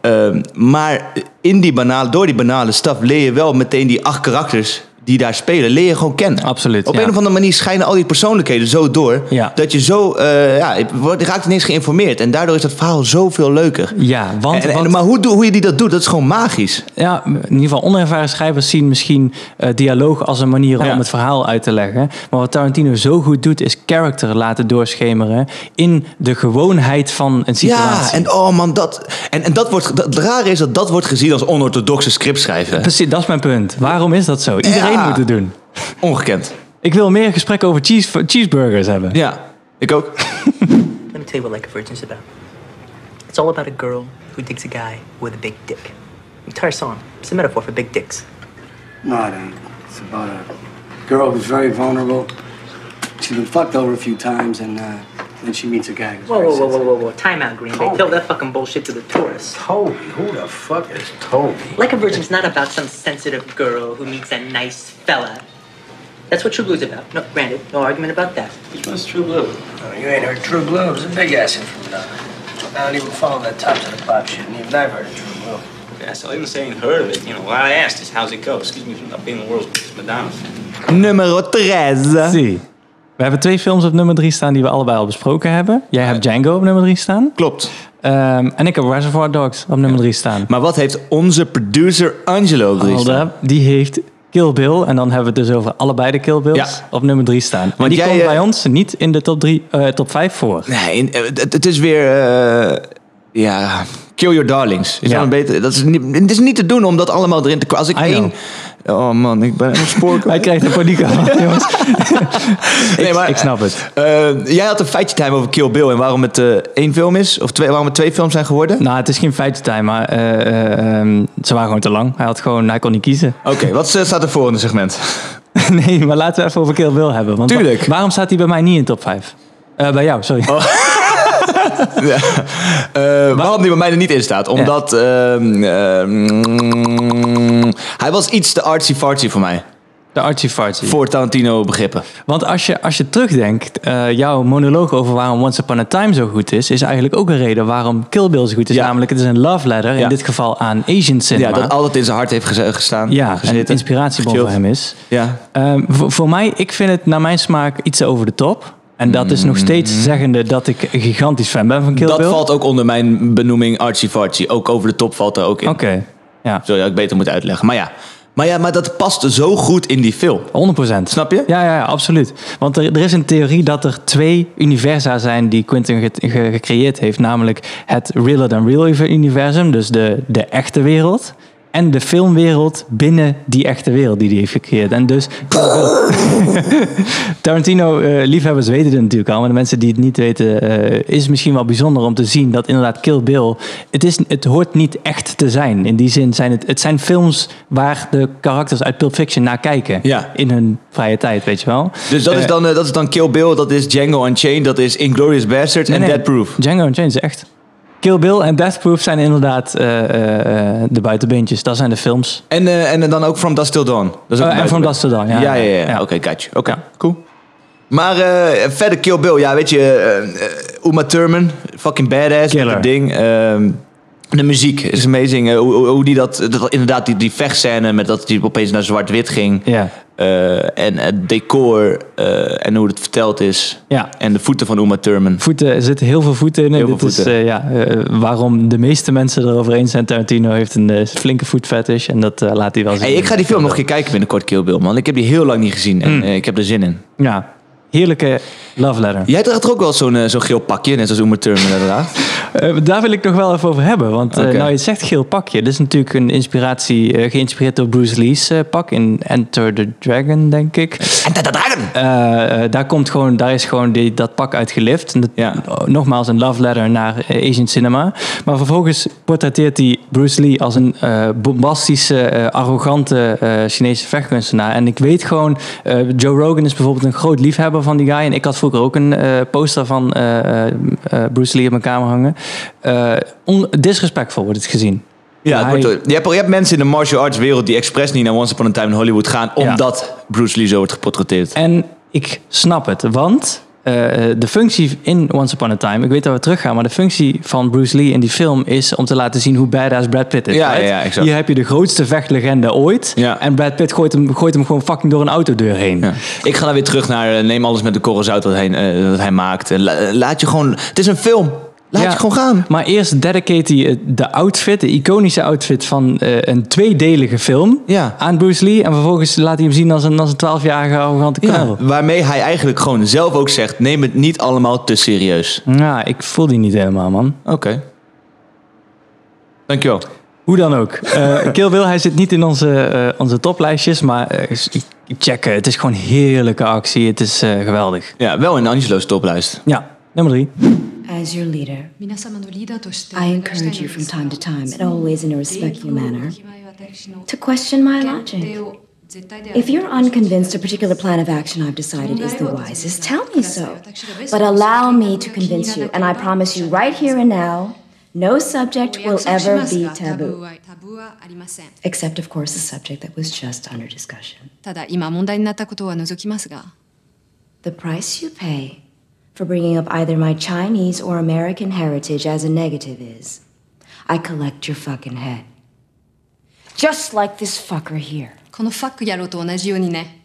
S1: Ehm, maar in die banale, door die banale staf leer je wel meteen die acht karakters... die daar spelen, leer je gewoon kennen.
S2: Absoluut,
S1: Op
S2: ja.
S1: een of andere manier schijnen al die persoonlijkheden zo door...
S2: Ja.
S1: dat je zo... eh ja, je wordt- raakt ineens geïnformeerd. En daardoor is dat verhaal zoveel leuker.
S2: Ja, want,
S1: En- en-
S2: want-
S1: maar hoe, hoe je die dat doet, dat is gewoon magisch.
S2: ja, in ieder geval onervaren schrijvers zien misschien eh, dialoog als een manier
S1: Ja.
S2: om het verhaal uit te leggen. Maar wat Tarantino zo goed doet, is character laten doorschemeren in de gewoonheid van een situatie.
S1: Ja, en oh man, dat. En, en dat wordt. Dat, het rare is dat dat wordt gezien als onorthodoxe scriptschrijven.
S2: Precies, dat is mijn punt. Waarom is dat zo? Iedereen
S1: Ja.
S2: moet het doen.
S1: Ongekend.
S2: Ik wil meer gesprekken over cheese, cheeseburgers hebben.
S1: Ja, ik ook.
S8: Let me tell you what Like a Virgin's about. It's all about a girl who digs a guy with a big dick. The entire song. It's a metaphor for big dicks.
S9: No, it ain't. It's about a girl who's very vulnerable. She's been fucked over a few times, and uh, then she meets a guy
S8: Whoa, whoa, whoa, whoa, whoa, whoa. Time out, Green Bay. Tell that fucking bullshit to the tourists.
S9: Toby, who the fuck is Toby?
S8: Like a Virgin's not about some sensitive girl who meets a nice fella. That's what True Blue's about. No, granted, no argument about that.
S9: What's True Blue? Oh, you ain't heard True Blue. It's a big ass infrared. I don't even follow that top to the pop shit, and even I've heard of True Blue.
S10: Yeah, so I didn't say ain't heard of it. You know, what I asked is how's it go? Excuse me for not being the world's biggest Madonna fan.
S1: Nummer 13.
S2: Zie. We hebben twee films op nummer drie staan die we allebei al besproken hebben. Jij hebt Django op nummer drie staan.
S1: Klopt.
S2: Ehm, en ik heb Reservoir Dogs op nummer drie staan.
S1: Maar wat heeft onze producer Angelo op drie staan?
S2: Die heeft Kill Bill. En dan hebben we het dus over allebei de Kill Bills
S1: Ja.
S2: op nummer drie staan. Want
S1: Want
S2: die
S1: jij,
S2: komt
S1: eh,
S2: bij ons niet in de top, drie, eh, top 5 voor.
S1: Nee, eh, het, het is weer. eh, ja. Kill Your Darlings. Is
S2: Ja.
S1: beter, dat is niet, het is niet te doen om dat allemaal erin te Als ik
S2: I
S1: één. Oh man, ik ben helemaal spoor.
S2: Hij krijgt een paniek aan, [laughs] jongens.
S1: Nee,
S2: ik,
S1: maar-
S2: ik snap het.
S1: Eh, jij had een feitje time over Kill Bill en waarom het eh, één film is, of twee, waarom het twee films zijn geworden.
S2: Nou, het is geen feitentime, maar eh, eh, ehm, ze waren gewoon te lang. Hij, had gewoon, hij kon niet kiezen.
S1: Oké, [laughs] wat staat er voor in het segment?
S2: nee, maar laten we even over Kill Bill hebben. Want
S1: Tuurlijk.
S2: wa- waarom staat hij bij mij niet in top 5? Eh, bij jou, sorry.
S1: Ja. Eh, waarom die bij mij er niet in staat? Omdat ehm, ehm, hij was iets te artsy-fartsy voor mij.
S2: De Archie Fartsy.
S1: Voor Tarantino begrippen.
S2: Want als je, als je terugdenkt, eh, jouw monoloog over waarom Once Upon a Time zo goed is, is eigenlijk ook een reden waarom Kill Bill zo goed is.
S1: Ja.
S2: Namelijk, het is een love letter,
S1: Ja.
S2: in dit geval aan Asian cinema.
S1: Ja, dat altijd in zijn hart heeft gestaan.
S2: Ja, en het inspiratiebron voor hem is.
S1: Ja.
S2: Ehm, voor, voor mij, ik vind het naar mijn smaak iets over de top. En dat is nog steeds zeggende dat ik een gigantisch fan ben van Kill
S1: Mm. Dat
S2: Bill.
S1: valt ook onder mijn benoeming artsy-fartsy. Ook over de top valt er ook in.
S2: Oké, ja,
S1: Zo ik beter moeten uitleggen. Maar ja. Maar ja, maar dat past zo goed in die film.
S2: 100%.
S1: Snap je?
S2: Ja, ja, ja absoluut. Want er, er is een theorie dat er twee universa zijn die Quentin ge- ge- gecreëerd heeft. Namelijk het Realer Than Real universum, dus de, de echte wereld. En de filmwereld binnen die echte wereld die hij heeft gecreëerd. En dus... [laughs] Tarantino, eh, liefhebbers weten het natuurlijk al. Maar de mensen die het niet weten, eh, is misschien wel bijzonder om te zien dat inderdaad Kill Bill... Het, is, het hoort niet echt te zijn. In die zin zijn het, het zijn films waar de karakters uit Pulp Fiction naar kijken.
S1: Ja.
S2: In hun vrije tijd, weet je wel.
S1: Dus dat, is
S2: Eh,
S1: dan, dat is dan Kill Bill, dat is Django Unchained, dat is Inglourious Basterds
S2: nee,
S1: en
S2: nee,
S1: Dead Proof.
S2: Django Unchained is echt. Kill Bill en Death Proof zijn inderdaad eh, eh, eh, de buitenbeentjes. Dat zijn de films.
S1: En, eh, en dan ook From Dust Till Dawn. Dat is ook
S2: Oh, en From. Dusk Till Dawn, ja.
S1: Ja, ja, ja.
S2: Ja.
S1: Oké, you. Oké, cool. Maar eh, verder Kill Bill, ja, weet je, Uma Thurman, fucking badass,
S2: Killer.
S1: dat ding. Ehm, de muziek is amazing. Hoe, hoe- hoe die dat, dat, inderdaad, die, die vechtscène met dat die opeens naar zwart-wit ging.
S2: Ja.
S1: Eh, en het decor eh, en hoe het verteld is.
S2: Ja.
S1: En de voeten van Uma Thurman.
S2: Voeten, er zitten heel veel voeten in.
S1: Heel
S2: Dit is eh, ja, waarom de meeste mensen erover eens zijn. Tarantino heeft een flinke voetfetish en dat laat hij wel zien.
S1: Hey, ik ga die film nog een keer kijken binnenkort, Kill Bill, man. Ik heb die heel lang niet gezien en
S2: Mm.
S1: eh, ik heb er zin in.
S2: Ja, heerlijke love letter.
S1: Jij draagt er ook wel zo'n eh, zo'n geel pakje, net zoals Uma Thurman draagt. [laughs]
S2: Eh, daar wil ik nog wel even over hebben. Want eh, nou, je zegt geel pakje. Dit is natuurlijk een inspiratie, geïnspireerd door Bruce Lee's pak in Enter the Dragon, denk ik.
S1: Enter the Dragon!
S2: Daar, komt gewoon, daar is gewoon die, dat pak uit gelift. En dat-
S1: Ja.
S2: oh, Nogmaals een love letter naar Asian cinema. Maar vervolgens portretteert hij Bruce Lee als een bombastische, arrogante Chinese vechtkunstenaar. En ik weet gewoon, Joe Rogan is bijvoorbeeld een groot liefhebber van die guy. En ik had vroeger ook een eh, poster van eh, eh, Bruce Lee op mijn kamer hangen. Disrespectful wordt het gezien.
S1: Ja, wordt, je, hebt, je hebt mensen in de martial arts wereld die expres niet naar Once Upon a Time in Hollywood gaan,
S2: Ja.
S1: omdat Bruce Lee zo wordt geportretteerd.
S2: En ik snap het, want eh, de functie in Once Upon a Time, ik weet dat we teruggaan, maar de functie van Bruce Lee in die film is om te laten zien hoe badass Brad Pitt is.
S1: Ja,
S2: right?
S1: ja, exact.
S2: Hier heb je de grootste vechtlegende ooit
S1: Ja.
S2: en Brad Pitt gooit hem, gooit hem gewoon fucking door een autodeur heen.
S1: Ja. Ik ga dan weer terug naar eh, neem alles met de korrel zout wat hij, eh, wat hij maakt. La- laat je gewoon, het is een film. Laat
S2: Ja.
S1: je gewoon gaan.
S2: Maar eerst dedicate hij eh, de outfit, de iconische outfit van eh, een tweedelige film
S1: Ja.
S2: aan Bruce Lee. En vervolgens laat hij hem zien als een, als een 12-jarige arrogante
S1: Ja,
S2: knul.
S1: waarmee hij eigenlijk gewoon zelf ook zegt: neem het niet allemaal te serieus.
S2: Ja. ik voel die niet helemaal, man.
S1: Oké. Dankjewel.
S2: Hoe dan ook. Eh [laughs] Kill Bill, hij zit niet in onze, eh, onze toplijstjes, maar checken. Het is gewoon heerlijke actie. Het is eh, geweldig.
S1: Ja, wel in Angelo's toplijst.
S2: Ja,
S11: As your leader, I encourage you from time to time, and always in a respectful manner, to question my logic. If you're unconvinced a particular plan of action I've decided is the wisest, tell me so. But allow me to convince you, and I promise you right here and now, no subject will ever be taboo. Except, of course, the subject that was just under discussion. The price you pay for bringing up either my Chinese or American heritage as a negative is I collect your fucking head. Just like this fucker here.
S12: このファック野郎と同じようにね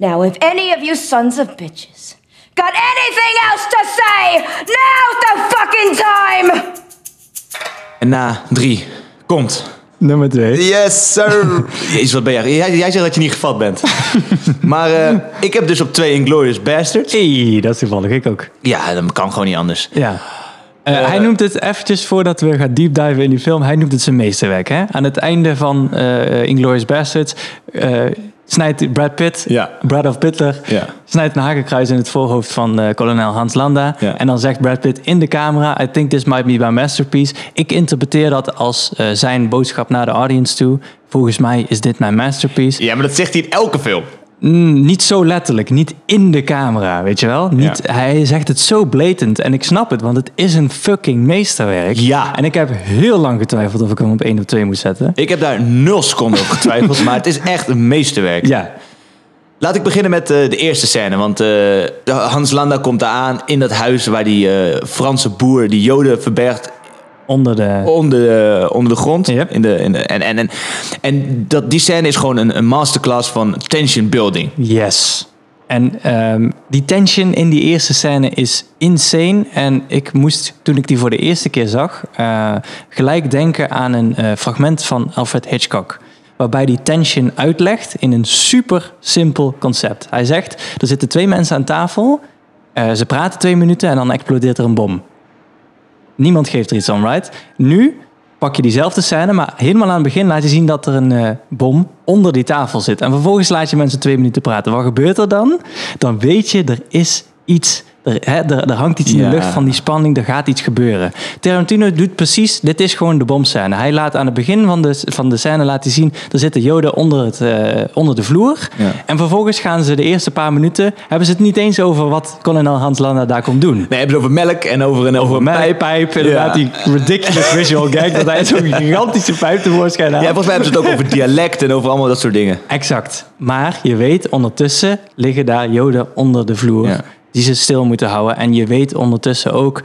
S11: Now, if any of you sons of bitches got anything else to say, now's the fucking time!
S1: En na drie komt.
S2: Nummer twee.
S1: Yes, sir. [laughs] Jezus, wat ben jij? Jij, jij zegt dat je niet gevat bent. [laughs] maar eh, ik heb dus op twee Inglourious Bastards.
S2: Hey, dat is toevallig. Ik ook.
S1: Ja, dat kan gewoon niet anders.
S2: Ja. Eh, hij noemt het eventjes voordat we gaan deep diven in die film. Hij noemt het zijn meesterwerk. Hè? Aan het einde van eh Inglourious Basterds eh, snijdt Brad Pitt,
S1: Ja.
S2: Brad of Pittler,
S1: Ja.
S2: snijdt een hakenkruis in het voorhoofd van eh, kolonel Hans Landa.
S1: Ja.
S2: En dan zegt Brad Pitt in de camera: I think this might be my masterpiece. Ik interpreteer dat als eh, zijn boodschap naar de audience toe. Volgens mij is dit mijn masterpiece.
S1: Ja, maar dat zegt hij in elke film.
S2: Mm, niet zo letterlijk, niet in de camera, weet je wel? Niet, Hij zegt het zo blatant en ik snap het, want het is een fucking meesterwerk.
S1: Ja.
S2: En ik heb heel lang getwijfeld of ik hem op één of twee moest zetten.
S1: Ik heb daar nul seconden over getwijfeld, [laughs] maar het is echt een meesterwerk.
S2: Ja,
S1: Laat ik beginnen met eh, de eerste scène. Want eh, Hans Landa komt daar aan in dat huis waar die eh, Franse boer die Joden verbergt
S2: onder de...
S1: onder, onder de grond.
S2: Yep.
S1: In de, in de, en en, en, en dat, die scène is gewoon een, een masterclass van tension building.
S2: Yes. En ehm, die tension in die eerste scène is insane. En ik moest, toen ik die voor de eerste keer zag, eh, gelijk denken aan een eh, fragment van Alfred Hitchcock. Waarbij die tension uitlegt in een super simpel concept. Hij zegt, er zitten twee mensen aan tafel. eh, ze praten twee minuten en dan explodeert er een bom. Niemand geeft er iets om, right? Nu pak je diezelfde scène, maar helemaal aan het begin laat je zien dat er een eh, bom onder die tafel zit. En vervolgens laat je mensen twee minuten praten. Wat gebeurt er dan? Dan weet je, er is iets Er, hè, er, er hangt iets in de lucht van die spanning, er gaat iets gebeuren. Tarantino doet precies, dit is gewoon de bomscène. Hij laat aan het begin van de, van de scène laten zien, er zitten joden onder, het, eh, onder de vloer.
S1: Ja.
S2: En vervolgens gaan ze de eerste paar minuten, hebben ze het niet eens over wat kolonel Hans Landa daar komt doen.
S1: Nee, hebben ze over melk en over een, over een
S2: Mijn
S1: pijp.
S2: pijp, inderdaad,
S1: Ja.
S2: die ridiculous visual gag, dat hij zo'n gigantische pijp tevoorschijn haalt.
S1: Ja, volgens mij hebben ze het ook over dialect en over allemaal dat soort dingen.
S2: Exact. Maar je weet, ondertussen liggen daar joden onder de vloer.
S1: Ja.
S2: Die ze stil moeten houden. En je weet ondertussen ook,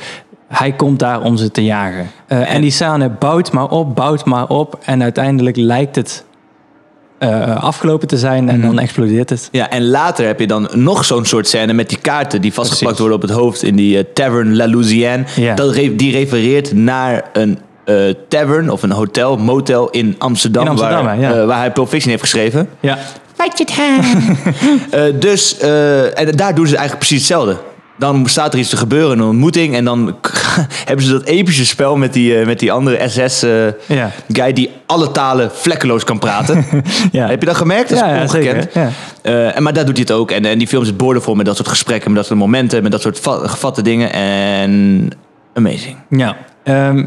S2: hij komt daar om ze te jagen. Eh, en die scène bouwt maar op, bouwt maar op. En uiteindelijk lijkt het eh, afgelopen te zijn. En dan explodeert het.
S1: Ja, en later heb je dan nog zo'n soort scène met die kaarten die vastgeplakt
S2: Precies.
S1: worden op het hoofd in die eh, Tavern La Louisiane. Dat re- die refereert naar een tavern of een hotel, motel in Amsterdam,
S2: In Amsterdam,
S1: waar,
S2: ja.
S1: waar hij Pulp Fiction heeft geschreven.
S2: Ja. [laughs]
S1: Eh, dus, eh, en daar doen ze eigenlijk precies hetzelfde. Dan staat er iets te gebeuren, een ontmoeting. En dan [laughs] hebben ze dat epische spel met die, eh, met die andere SS-guy
S2: Ja.
S1: die alle talen vlekkeloos kan praten. [laughs]
S2: Ja.
S1: Heb je dat gemerkt? Dat is
S2: Ja, ja,
S1: ongekend.
S2: zeker, ja.
S1: Eh, en, maar daar doet hij het ook. En, en die film zit boordevol met dat soort gesprekken, met dat soort momenten, met dat soort va- gevatte dingen. En amazing.
S2: Ja. Ehm,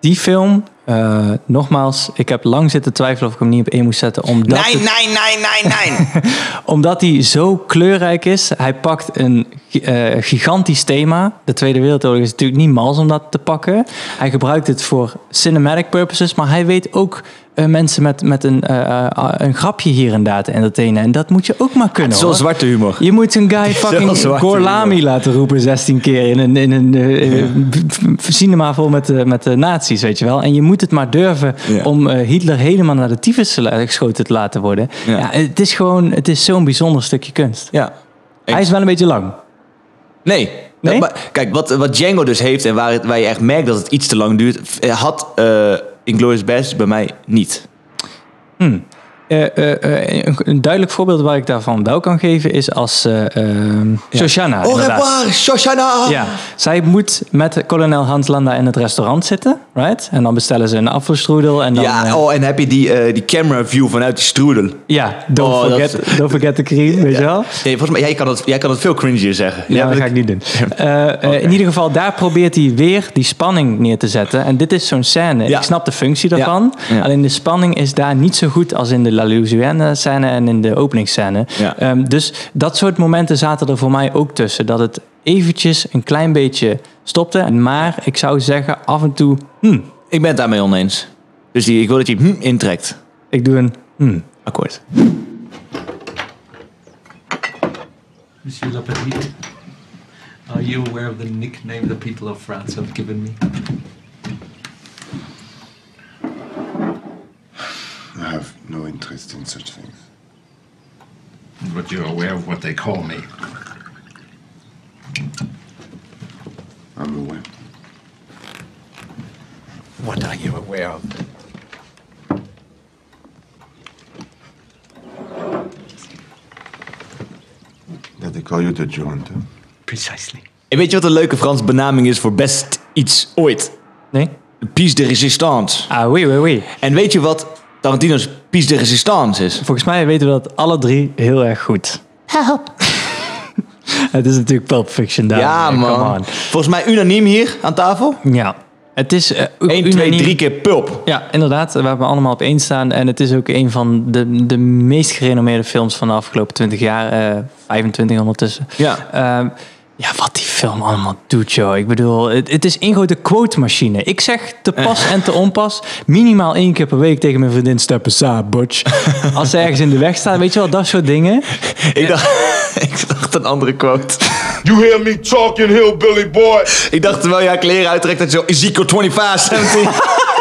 S2: die film, eh, nogmaals, ik heb lang zitten twijfelen of ik hem niet op één moest zetten. Omdat
S1: Nee,
S2: het-
S1: nee, nee, nee, nee.
S2: Omdat hij zo kleurrijk is. Hij pakt een eh, gigantisch thema. De Tweede Wereldoorlog is natuurlijk niet mals om dat te pakken. Hij gebruikt het voor cinematic purposes. Maar hij weet ook eh, mensen met, met een, eh, eh, een grapje hier en daar te entertainen. En dat moet je ook maar kunnen. Hoor.
S1: zwarte humor.
S2: Je moet een guy [laughs] fucking Gorlami laten roepen 16 keer in een, in een eh, cinema vol met, met de nazi's, weet je wel. En je moet het maar durven
S1: Ja.
S2: om Hitler helemaal naar de tyfus geschoten te laten worden.
S1: Ja.
S2: Ja. het is gewoon, het is zo'n bijzonder stukje kunst.
S1: Ja.
S2: Hij is wel een beetje lang.
S1: Nee.
S2: Nee?
S1: Maar, kijk, wat, wat Django dus heeft en waar, het, waar je echt merkt dat het iets te lang duurt, had Inglourious Basterds bij mij niet.
S2: Eh, eh, eh, een, een duidelijk voorbeeld waar ik daarvan wel kan geven is als eh ehm Shoshana. Inderdaad.
S1: revoir, Shoshana!
S2: Ja, zij moet met kolonel Hans Landa in het restaurant zitten, right? En dan bestellen ze een afvalstroedel en dan...
S1: ja,
S2: eh,
S1: oh, en heb je die, eh, die camera view vanuit die strudel.
S2: ja don't,
S1: Oh, dat-
S2: forget, don't forget the cream, weet je wel?
S1: Nee, volgens mij, jij kan het, jij kan het veel cringier zeggen.
S2: Ja, dat ga ik niet doen. [laughs] Eh, eh, In ieder geval, daar probeert hij weer die spanning neer te zetten. En dit is zo'n scène. Ik snap de functie daarvan. Alleen de spanning is daar niet zo goed als in de La Louisiane scène en in de openingsscène.
S1: Ja.
S2: Ehm, dus dat soort momenten zaten er voor mij ook tussen. Dat het eventjes een klein beetje stopte. Maar ik zou zeggen, af en toe... hm,
S1: Ik ben het daarmee oneens. Dus die, ik wil dat je hm intrekt.
S2: ik doe een... hm.
S1: Akkoord.
S13: Monsieur Lapetit, are you aware of the nickname the people of France have given me?
S14: I have no interest in such things.
S13: But you're aware of what they call me.
S14: I'm aware.
S13: What are you aware of?
S14: That they call you the Durant.
S13: Precisely.
S1: En weet je wat een leuke Frans benaming is voor best iets ooit?
S2: Nee?
S1: De piece de résistance.
S2: Ah, oui, oui, oui.
S1: En weet je wat Tarantino's piece de résistance is?
S2: Volgens mij weten we dat alle drie heel erg goed. [laughs] Het is natuurlijk Pulp Fiction daar.
S1: ja,
S2: Come
S1: man.
S2: on.
S1: Volgens mij unaniem hier aan tafel.
S2: Ja. Het is... eh,
S1: 1, 2,
S2: unaniem-
S1: 3 keer pulp.
S2: Ja, inderdaad. We hebben allemaal op één staan. En het is ook een van de, de meest gerenommeerde films van de afgelopen 20 jaar. eh 25 ondertussen.
S1: Ja.
S2: Ehm, ja, wat die film allemaal doet, joh. Ik bedoel, het, het is één grote quote-machine. Ik zeg te pas en te onpas. Minimaal één keer per week tegen mijn vriendin Step aside, butch. [laughs] Als ze ergens in de weg staat, weet je wel, dat soort dingen.
S1: Ik dacht, [laughs] ik dacht een andere quote.
S3: You hear me talking, hillbilly boy?
S1: Ik dacht terwijl jij kleren uittrekt dat je zo Ezekiel 25, 17. [laughs]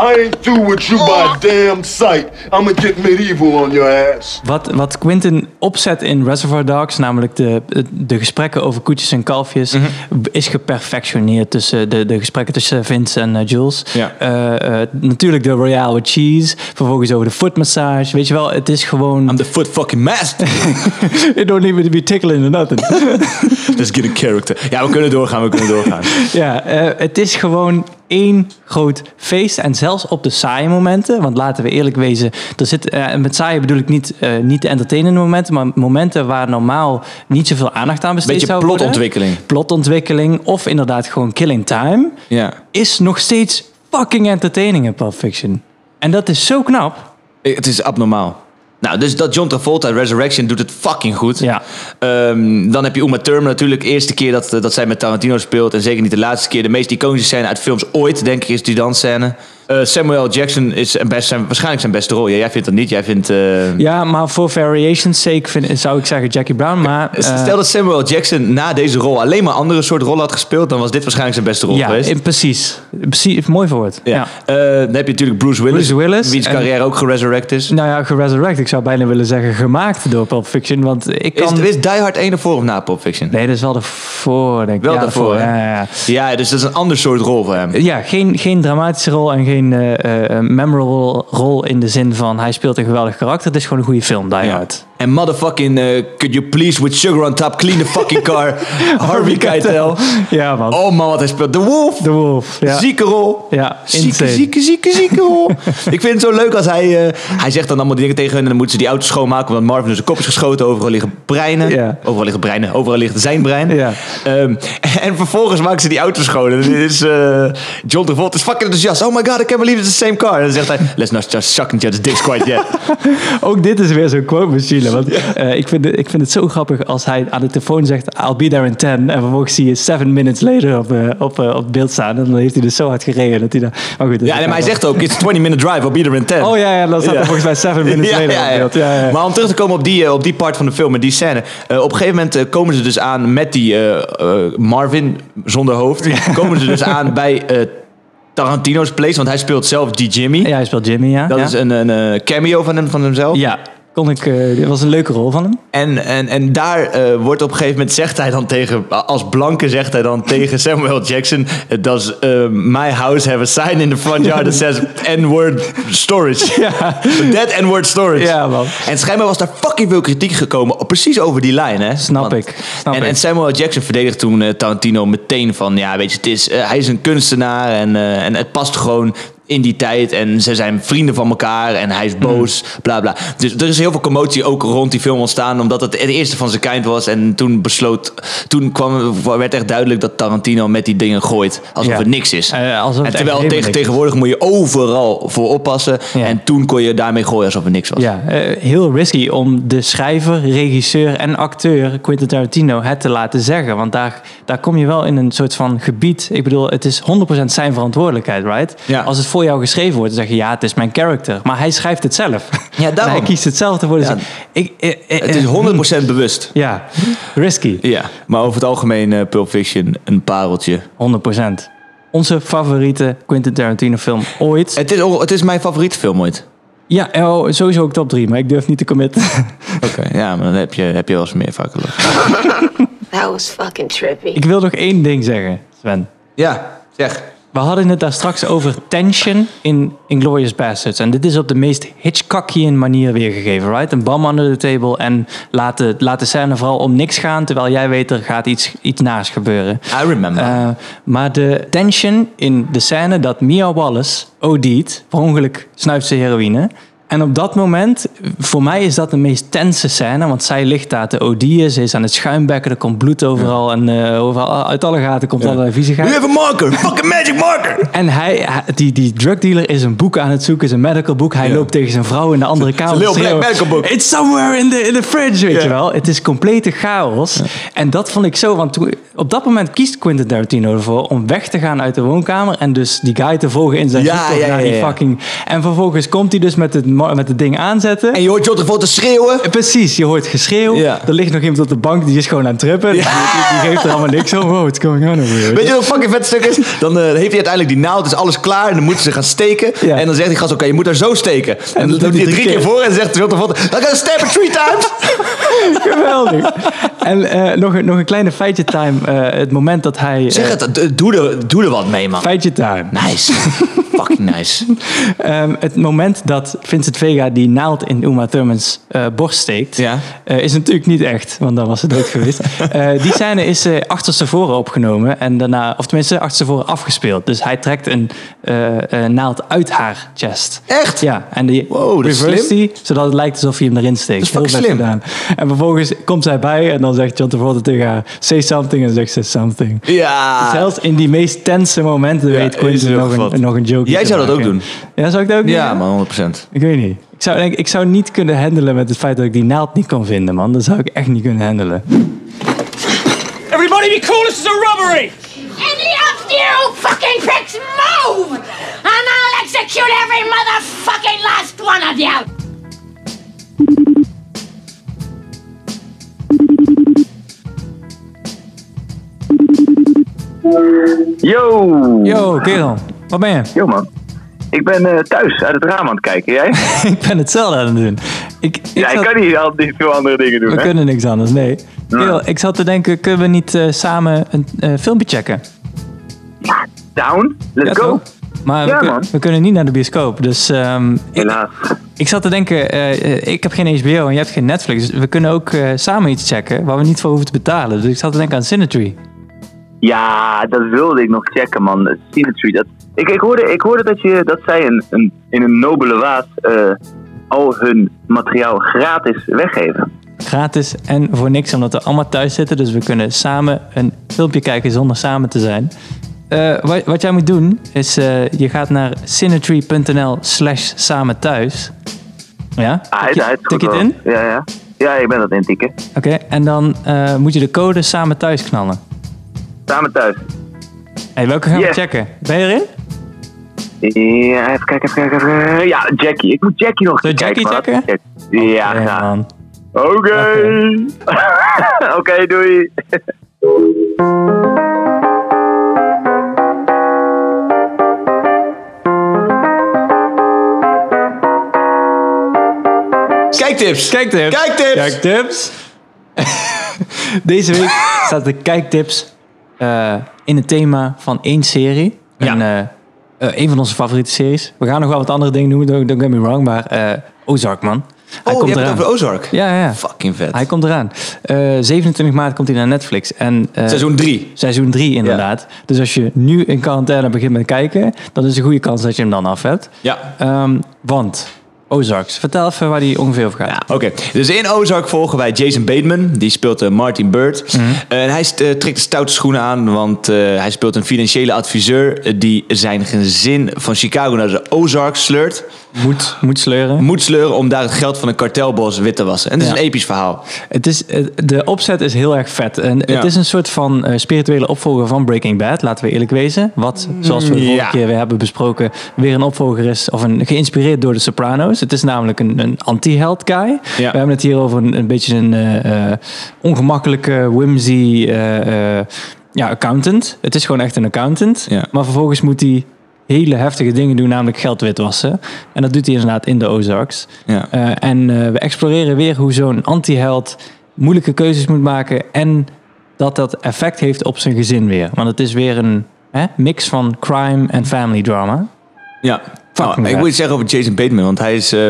S3: I ain't through with you by damn sight. I'ma get medieval on your ass.
S2: Wat, wat Quentin opzet in Reservoir Dogs, namelijk de, de gesprekken over koetjes en kalfjes, is geperfectioneerd tussen de, de gesprekken tussen Vince en eh, Jules.
S1: Ja.
S2: Eh, eh, natuurlijk de Royale with Cheese, vervolgens over de foot massage. Weet je wel, het is gewoon.
S1: I'm the foot fucking master. [laughs]
S2: It don't need me to be tickling or nothing. [laughs]
S1: Let's get a character. Ja, we kunnen doorgaan, we kunnen doorgaan.
S2: ja, eh, het is gewoon één groot feest. En zelfs op de saaie momenten, want laten we eerlijk wezen, er zit, eh, met saaie bedoel ik niet, eh, niet de entertainende momenten, maar momenten waar normaal niet zoveel aandacht aan besteed
S1: Beetje
S2: zou worden.
S1: plotontwikkeling.
S2: Plotontwikkeling of inderdaad gewoon killing time,
S1: Ja.
S2: is nog steeds fucking entertaining in Pulp Fiction. En dat is zo knap.
S1: Het is abnormaal. Nou, dus dat John Travolta Resurrection doet het fucking goed.
S2: Ja.
S1: Ehm, dan heb je Uma Thurman natuurlijk. Eerste keer dat, dat zij met Tarantino speelt. En zeker niet de laatste keer. De meest iconische scène uit films ooit, denk ik, is die dansscène. Eh, Samuel Jackson is een best, zijn, waarschijnlijk zijn beste rol. Ja, jij vindt dat niet. Jij vindt... eh,
S2: Ja, maar voor variations sake vind, zou ik zeggen Jackie Brown. Maar, eh,
S1: Stel dat Samuel Jackson na deze rol alleen maar andere soort rollen had gespeeld, dan was dit waarschijnlijk zijn beste rol
S2: ja,
S1: geweest.
S2: in- precies. precies. Mooi woord.
S1: Ja.
S2: Ja.
S1: Dan heb je natuurlijk Bruce Willis,
S2: Bruce Willis
S1: wiens
S2: en-
S1: carrière ook geresurrect is.
S2: Nou ja, geresurrect. Ik zou bijna willen zeggen gemaakt door Pulp Fiction. Want ik
S1: Is,
S2: kan...
S1: is Die Hard 1 ervoor of na Pulp Fiction?
S2: Nee, dat is wel ervoor, denk ik.
S1: Wel
S2: ja,
S1: daarvoor?
S2: Ja, ja, ja.
S1: Ja, dus dat is een ander soort rol voor hem.
S2: Ja, geen, geen dramatische rol en geen eh, eh, memorable rol in de zin van hij speelt een geweldig karakter. Het is gewoon een goede film, Die Hard.
S1: En motherfucking, eh, could you please with sugar on top clean the fucking car? [laughs] Harvey Keitel.
S2: Ja, man.
S1: Oh man, wat hij speelt. The Wolf.
S2: The Wolf. Ja.
S1: Zieke rol.
S2: Ja,
S1: Zieke,
S2: insane.
S1: zieke, zieke, zieke rol. [laughs] ik vind het zo leuk als hij... eh, hij zegt dan allemaal die dingen tegen hun... en dan moeten ze die auto schoonmaken... omdat Marvin dus zijn kop is geschoten. Overal liggen breinen. Overal liggen breinen. Overal ligt zijn brein.
S2: Ja.
S1: Ehm, [laughs] en vervolgens maken ze die auto schoon. En is... eh, John Travolta is fucking enthousiast. Oh my god, can't believe it's the same car. En dan zegt hij... Let's not just suck each other's dicks quite yet. [laughs]
S2: Ook dit is weer zo'n quote machine. Want eh, ik, vind het, ik vind het zo grappig als hij aan de telefoon zegt... I'll be there in 10. En vervolgens zie je 7 minutes later op, eh, op, eh, op beeld staan. En dan heeft hij dus zo hard gereden. Dat hij dan, maar goed,
S1: Ja, en maar hij zegt ook... It's a 20 minute drive. I'll be there in 10.
S2: Oh ja, ja dan staat er volgens mij 7 [laughs] minutes later op beeld. Ja, ja.
S1: Maar om terug te komen op die, op die part van de film, met die scène. op een gegeven moment komen ze dus aan met die Marvin zonder hoofd. [laughs] Komen ze dus aan bij Tarantino's place, want hij speelt zelf die Jimmy.
S2: Ja, hij speelt Jimmy, ja.
S1: Dat
S2: ja.
S1: is een, een eh, cameo van, hem, van hemzelf.
S2: Ja, kon ik, dit was een leuke rol van hem.
S1: En, en, en daar eh, wordt op een gegeven moment, zegt hij dan tegen, als blanke zegt hij dan tegen [laughs] Samuel Jackson, does uh, my house have a sign in the front yard that says N-word storage? [laughs]
S2: Ja.
S1: That N-word storage.
S2: Ja, man.
S1: En schijnbaar was daar fucking veel kritiek gekomen, precies over die lijn, hè?
S2: Snap ik, snap
S1: en,
S2: ik.
S1: en Samuel Jackson verdedigt toen Tarantino meteen van, ja, weet je, het is, hij is een kunstenaar en, en het past gewoon in die tijd en ze zijn vrienden van elkaar en hij is boos, bla bla. Dus er is heel veel commotie ook rond die film ontstaan, omdat het het eerste van zijn kind was. En toen besloot, toen kwam, werd echt duidelijk dat Tarantino met die dingen gooit alsof
S2: Ja.
S1: het niks is.
S2: Alsof
S1: en terwijl tegen, tegenwoordig moet je overal voor oppassen.
S2: Ja.
S1: En toen kon je daarmee gooien alsof het niks was.
S2: Ja, eh, heel risky om de schrijver, regisseur en acteur Quentin Tarantino het te laten zeggen. Want daar, daar kom je wel in een soort van gebied. Ik bedoel, het is 100% zijn verantwoordelijkheid, right?
S1: Ja.
S2: Als het voor jou geschreven wordt, dan zeg je ja, het is mijn character. Maar hij schrijft het zelf.
S1: Ja, [laughs] daarom.
S2: hij kiest het zelf ervoor. Dus
S1: Ja.
S2: ik, eh, eh,
S1: Het is
S2: eh,
S1: 100% bewust.
S2: Ja, risky.
S1: Ja, maar over het algemeen eh, Pulp Fiction een pareltje.
S2: 100%. Onze favoriete Quentin Tarantino film ooit.
S1: Het is, het is mijn favoriete film ooit.
S2: Ja, oh, sowieso ook top 3, maar ik durf niet te committen. [laughs]
S1: Oké, ja, maar dan heb je, heb je wel eens meer vaker. [laughs]
S15: That was fucking trippy.
S2: ik wil nog één ding zeggen, Sven.
S1: Ja, zeg.
S2: We hadden het daar straks over tension in Inglourious Bastards. En dit is op de meest Hitchcockian manier weergegeven, right? Een bam under the table en laat de, laat de scène vooral om niks gaan... terwijl jij weet er gaat iets, iets naars gebeuren.
S1: I remember.
S2: Eh, maar de tension in de scène dat Mia Wallace OD't... per ongeluk snuift ze heroïne... En op dat moment, voor mij is dat de meest tense scène, want zij ligt daar te OD'en, ze is aan het schuimbekken, er komt bloed overal en eh, overal, uit alle gaten komt allerlei viezigheid.
S1: We a marker, fucking magic marker.
S2: En hij, die, die drugdealer is een boek aan het zoeken, is een medical boek. Hij loopt tegen zijn vrouw in de andere kamer.
S1: black medical book.
S2: It's somewhere in the, in the fridge, weet
S1: Ja.
S2: je wel. Het is complete chaos. En dat vond ik zo, want toen, op dat moment kiest Quentin Tarantino ervoor om weg te gaan uit de woonkamer en dus die guy te volgen in zijn
S1: Ja,
S2: zoektocht
S1: ja,
S2: naar
S1: ja,
S2: die
S1: ja.
S2: fucking... En vervolgens komt hij dus met het, met het ding aanzetten.
S1: En je hoort John Travolta schreeuwen.
S2: Precies, je hoort geschreeuw.
S1: Ja.
S2: Er ligt nog iemand op de bank, die is gewoon aan het trippen. Die, die, die geeft er allemaal niks om. Wow, what's going on over here?
S1: Weet je wat een fucking vet stuk is? Dan eh, heeft hij uiteindelijk die naald, is alles klaar. En dan moeten ze gaan steken.
S2: Ja.
S1: En dan zegt die gast, oké, je moet daar zo steken. En dan doet hij
S2: hij
S1: drie
S2: drie
S1: keer
S2: keer.
S1: voor. En dan zegt John Travolta, I gotta stab it three times. [laughs]
S2: Geweldig. En eh, nog, een- nog een kleine feitje time eh, het moment dat hij...
S1: Zeg het, doe er, doe er wat mee, man.
S2: Feitje time.
S1: Nice. [laughs] Fucking nice.
S2: Ehm, het moment dat Vincent Vega die naald in Uma Thurman's eh, borst steekt,
S1: Ja.
S2: eh, is natuurlijk niet echt, want dan was ze dood geweest. [laughs] Eh, die scène is achterstevoren opgenomen en daarna, of tenminste achterstevoren afgespeeld. Dus hij trekt een naald uit haar chest.
S1: Echt?
S2: Ja, en die
S1: Wow,
S2: reverse die, zodat het lijkt alsof hij hem erin steekt.
S1: Dat is
S2: Heel
S1: slim.
S2: gedaan. En vervolgens komt zij bij en dan zegt John Travolta tegen haar, say something, en zegt ze something.
S1: Ja.
S2: Zelfs in die meest tense momenten weet Quentin nog
S1: gevat.
S2: een, nog een joke
S1: Jij zou dat ook doen.
S2: Ja, zou ik dat ook doen?
S1: Ja, man, 100%.
S2: Ik weet niet. Ik zou, ik zou niet kunnen handelen met het feit dat ik die naald niet kon vinden, man. Dat zou ik echt niet kunnen handelen.
S6: Everybody be cool, this is a robbery!
S15: Any of you fucking pricks move! And I'll execute every motherfucking last one of you!
S16: Yo!
S2: Yo, kerel. Wat ben je?
S16: Yo man. Ik ben eh, thuis uit het raam aan het kijken. Jij? [laughs]
S2: ik ben hetzelfde aan het doen. Ik, ik
S16: ja, ik kan niet al niet veel andere dingen doen.
S2: We
S16: hè?
S2: kunnen niks anders, nee. Ik zat te denken, kunnen we niet eh, samen een eh, filmpje checken?
S16: Down? Let's
S2: Ja,
S16: go.
S2: toch? Maar
S16: Ja,
S2: we, kun- we kunnen niet naar de bioscoop. Dus ehm, ik,
S16: Helaas.
S2: ik zat te denken, ik heb geen HBO en jij hebt geen Netflix. Dus we kunnen ook samen iets checken waar we niet voor hoeven te betalen. Dus ik zat te denken aan Cinetree.
S16: Ja, dat wilde ik nog checken, man. Symmetry. Dat... Ik, ik, hoorde, ik hoorde dat, je, dat zij een, een, in een nobele waas eh, al hun materiaal gratis weggeven.
S2: Gratis en voor niks, omdat we allemaal thuis zitten. Dus we kunnen samen een filmpje kijken zonder samen te zijn. Eh, wat, wat jij moet doen, is eh, je gaat naar cinetree.nl slash samen thuis. Ja?
S16: Ah,
S2: Tik je-
S16: hij
S2: tik het in?
S16: Ja, ja. Ja, ik ben dat intikken.
S2: Oké, en dan moet je de code samen thuis knallen.
S16: Samen thuis.
S2: Hey, welke gaan
S16: Yes.
S2: we checken? Ben je erin?
S16: Ja, even kijken, even kijken. Kijken. Ja, Jackie. Ik moet Jackie nog
S2: Zullen we
S16: kijken.
S2: Jackie
S16: maar-
S2: checken?
S16: Ja,
S2: man.
S16: Oké. [laughs] Oké, doei.
S1: Kijktips.
S2: Kijktips.
S1: Kijktips.
S2: Kijktips. [laughs] Deze week staat de kijktips eh, in het thema van één serie. En, eh, een van onze favoriete series. We gaan nog wel wat andere dingen noemen, don't, get me wrong. Maar eh, Ozark, man. Hij
S1: Oh, je hebt het
S2: eraan.
S1: over Ozark?
S2: Ja, ja.
S1: Fucking vet.
S2: Hij komt eraan. Eh, 27 maart komt hij naar Netflix. En, eh,
S1: Seizoen 3.
S2: Seizoen 3, inderdaad. Dus als je nu in quarantaine begint met kijken, dan is een goede kans dat je hem dan af hebt.
S1: Ja.
S2: Ehm, want, Ozarks, vertel even waar die ongeveer over gaat.
S1: Oké, dus in Ozark volgen wij Jason Bateman. Die speelt eh, Martin Bird.
S2: Mhm.
S1: En hij eh, trekt de stoute schoenen aan, want eh, hij speelt een financiële adviseur die zijn gezin van Chicago naar de Ozarks sleurt.
S2: Moet, moet sleuren.
S1: Moet sleuren om daar het geld van een kartelbos wit te wassen. En het is
S2: Ja.
S1: een episch verhaal.
S2: Het is, eh, de opzet is heel erg vet. En
S1: Ja.
S2: Het is een soort van eh, spirituele opvolger van Breaking Bad, laten we eerlijk wezen. Wat, zoals we de vorige
S1: Ja.
S2: keer weer hebben besproken, weer een opvolger is, of een, geïnspireerd door de Sopranos. Het is namelijk een, een anti-held guy. We hebben het hier over een, een beetje een eh, ongemakkelijke, whimsy ja, accountant. Het is gewoon echt een accountant. Maar vervolgens moet hij hele heftige dingen doen, namelijk geld witwassen. En dat doet hij inderdaad in de Ozarks.
S1: Ja.
S2: Eh, en eh, we exploreren weer hoe zo'n anti-held moeilijke keuzes moet maken en dat dat effect heeft op zijn gezin weer. Want het is weer een hè, mix van crime en family drama.
S1: Ja, nou, ik moet iets zeggen over Jason Bateman, want hij is... eh,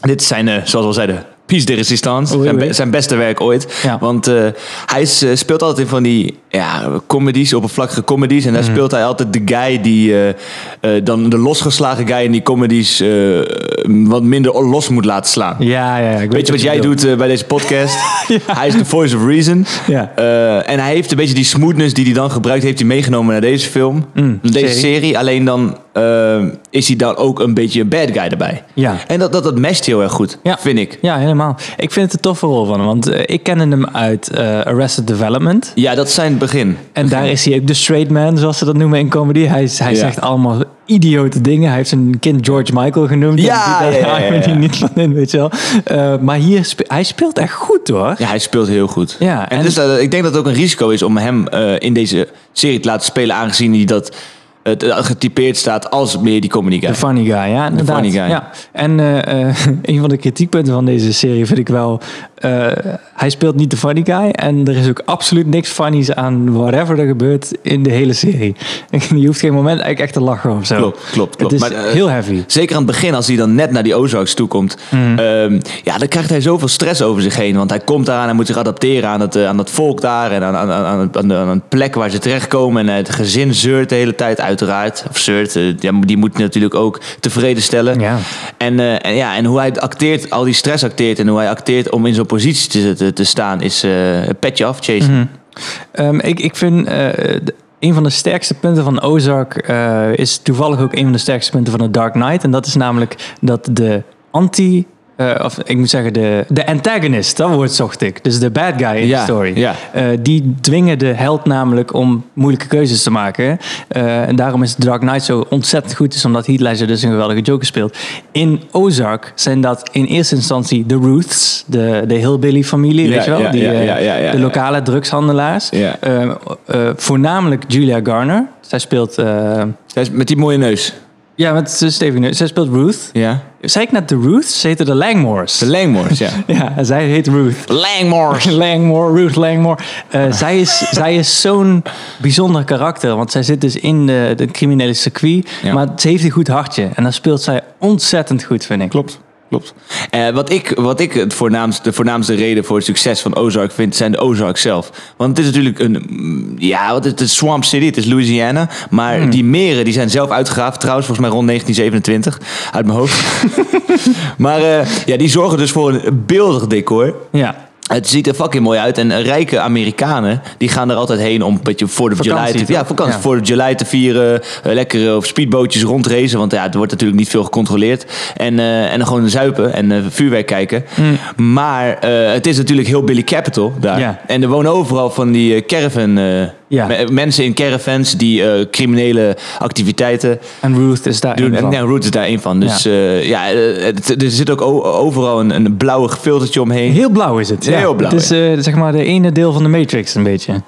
S1: dit is zijn, zoals we al zeiden, piece de resistance.
S2: Oei,
S1: zijn,
S2: oei.
S1: be- zijn beste werk ooit. Want eh, hij is, eh, speelt altijd in van die ja, comedies, oppervlakkige comedies. En daar
S2: Mhm.
S1: speelt hij altijd de guy die... eh, dan de losgeslagen guy in die comedies wat minder los moet laten slaan.
S2: Ja, ja. Ik
S1: Weet je wat jij
S2: bedoelt.
S1: doet bij deze podcast? [laughs] Hij is de voice of reason.
S2: Ja.
S1: En hij heeft een beetje die smoothness die hij dan gebruikt, heeft hij meegenomen naar deze film.
S2: Mm,
S1: deze
S2: serie.
S1: serie. Alleen dan eh, is hij dan ook een beetje een bad guy erbij.
S2: Ja.
S1: En dat, dat, dat matcht heel erg goed, vind ik.
S2: Ja, helemaal. Ik vind het een toffe rol van hem, want eh, ik ken hem uit eh, Arrested Development.
S1: Ja, dat is zijn begin.
S2: En daar is hij ook de straight man, zoals ze dat noemen in comedy. Hij, hij
S1: Ja.
S2: zegt allemaal idiote dingen. Hij heeft zijn kind George Michael genoemd.
S1: Ja,
S2: En die-
S1: ja, ja, [laughs]
S2: daar
S1: ja, ja.
S2: niet van in, weet je wel. Eh, maar hier, spe- hij speelt echt goed hoor.
S1: Ja, hij speelt heel goed.
S2: Ja,
S1: en, dus, ik denk dat het ook een risico is om hem in deze serie te laten spelen, aangezien hij dat het getypeerd staat als meer die comedy guy.
S2: De funny guy, ja, inderdaad.
S1: funny guy.
S2: Ja. En eh, eh, [laughs] een van de kritiekpunten van deze serie vind ik wel... eh, hij speelt niet de funny guy en er is ook absoluut niks funnies aan whatever er gebeurt in de hele serie. [laughs] Je hoeft geen moment eigenlijk echt te lachen of zo.
S1: Klopt, klopt, klopt.
S2: Het is
S1: Maar, eh,
S2: heel heavy.
S1: Zeker aan het begin, als hij dan net naar die Ozarks toe komt.
S2: Mhm.
S1: ehm, ja, dan krijgt hij zoveel stress over zich heen. Want hij komt daar en hij moet zich adapteren aan het, eh, aan het volk daar. En aan, aan, aan, een plek waar ze terechtkomen. En het gezin zeurt de hele tijd, uiteraard. Of zeurt, die moet natuurlijk ook tevreden stellen.
S2: Ja.
S1: En, en, ja, en hoe hij acteert, al die stress acteert. En hoe hij acteert om in zo'n positie te, te, staan, is eh petje af, Jason.
S2: Mhm. Ehm, ik, ik vind eh, de- een van de sterkste punten van Ozark eh, is toevallig ook een van de sterkste punten van The Dark Knight. En dat is namelijk dat de anti... eh, of ik moet zeggen, de, de antagonist, dat woord zocht ik. Dus de bad guy in
S1: Ja,
S2: de story.
S1: ja.
S2: Eh, die dwingen de held namelijk om moeilijke keuzes te maken. Eh, en daarom is Dark Knight zo ontzettend goed, is omdat Heath Ledger dus een geweldige Joker speelt. In Ozark zijn dat in eerste instantie de Ruths, de, de hillbilly-familie,
S1: Ja,
S2: weet je wel? die, de lokale drugshandelaars. Voornamelijk Julia Garner. Zij speelt... eh,
S1: Met die mooie neus.
S2: Ja, met neus. Zij speelt Ruth.
S1: Ja.
S2: Zei ik net de Ruth? Ze heten de Langmores.
S1: De Langmores, ja. [laughs]
S2: Ja, en zij heet Ruth.
S1: Langmores. [laughs]
S2: Langmore, Ruth Langmore. Eh, zij is, [laughs] zij is zo'n bijzonder karakter. Want zij zit dus in de, de criminele circuit.
S1: Ja.
S2: Maar ze heeft een goed hartje. En dan speelt zij ontzettend goed, vind ik.
S1: Klopt. Klopt. Eh, wat ik, wat ik het voornaamste, de voornaamste reden voor het succes van Ozark vind, zijn de Ozarks zelf. Want het is natuurlijk een, mm, ja, wat is het? Swamp City, het is Louisiana. Maar
S2: Hmm.
S1: die meren, die zijn zelf uitgegraven, trouwens, volgens mij rond 1927, uit mijn hoofd. [laughs] [laughs] maar eh, ja, die zorgen dus voor een beeldig decor.
S2: Ja.
S1: Het ziet er fucking mooi uit. En rijke Amerikanen, die gaan er altijd heen om een beetje voor de July te, ja, vakantie, voor de July te vieren. eh, lekker eh, op speedbootjes rondracen. Want ja, er wordt natuurlijk niet veel gecontroleerd. En, eh, en dan gewoon zuipen en vuurwerk kijken. Maar eh, het is natuurlijk heel Billy Capital daar.
S2: Ja.
S1: En er wonen overal van die caravan... eh,
S2: Ja.
S1: me- mensen in caravans die eh, criminele activiteiten
S2: En Ruth is daar een
S1: En
S2: van.
S1: ja, Root is daar een van. Dus
S2: Ja.
S1: ja eh, het- er zit ook overal een, een blauwe filtertje omheen.
S2: Heel blauw is het. ja.
S1: Heel blauw,
S2: Het is eh, zeg maar de ene deel van de Matrix een beetje.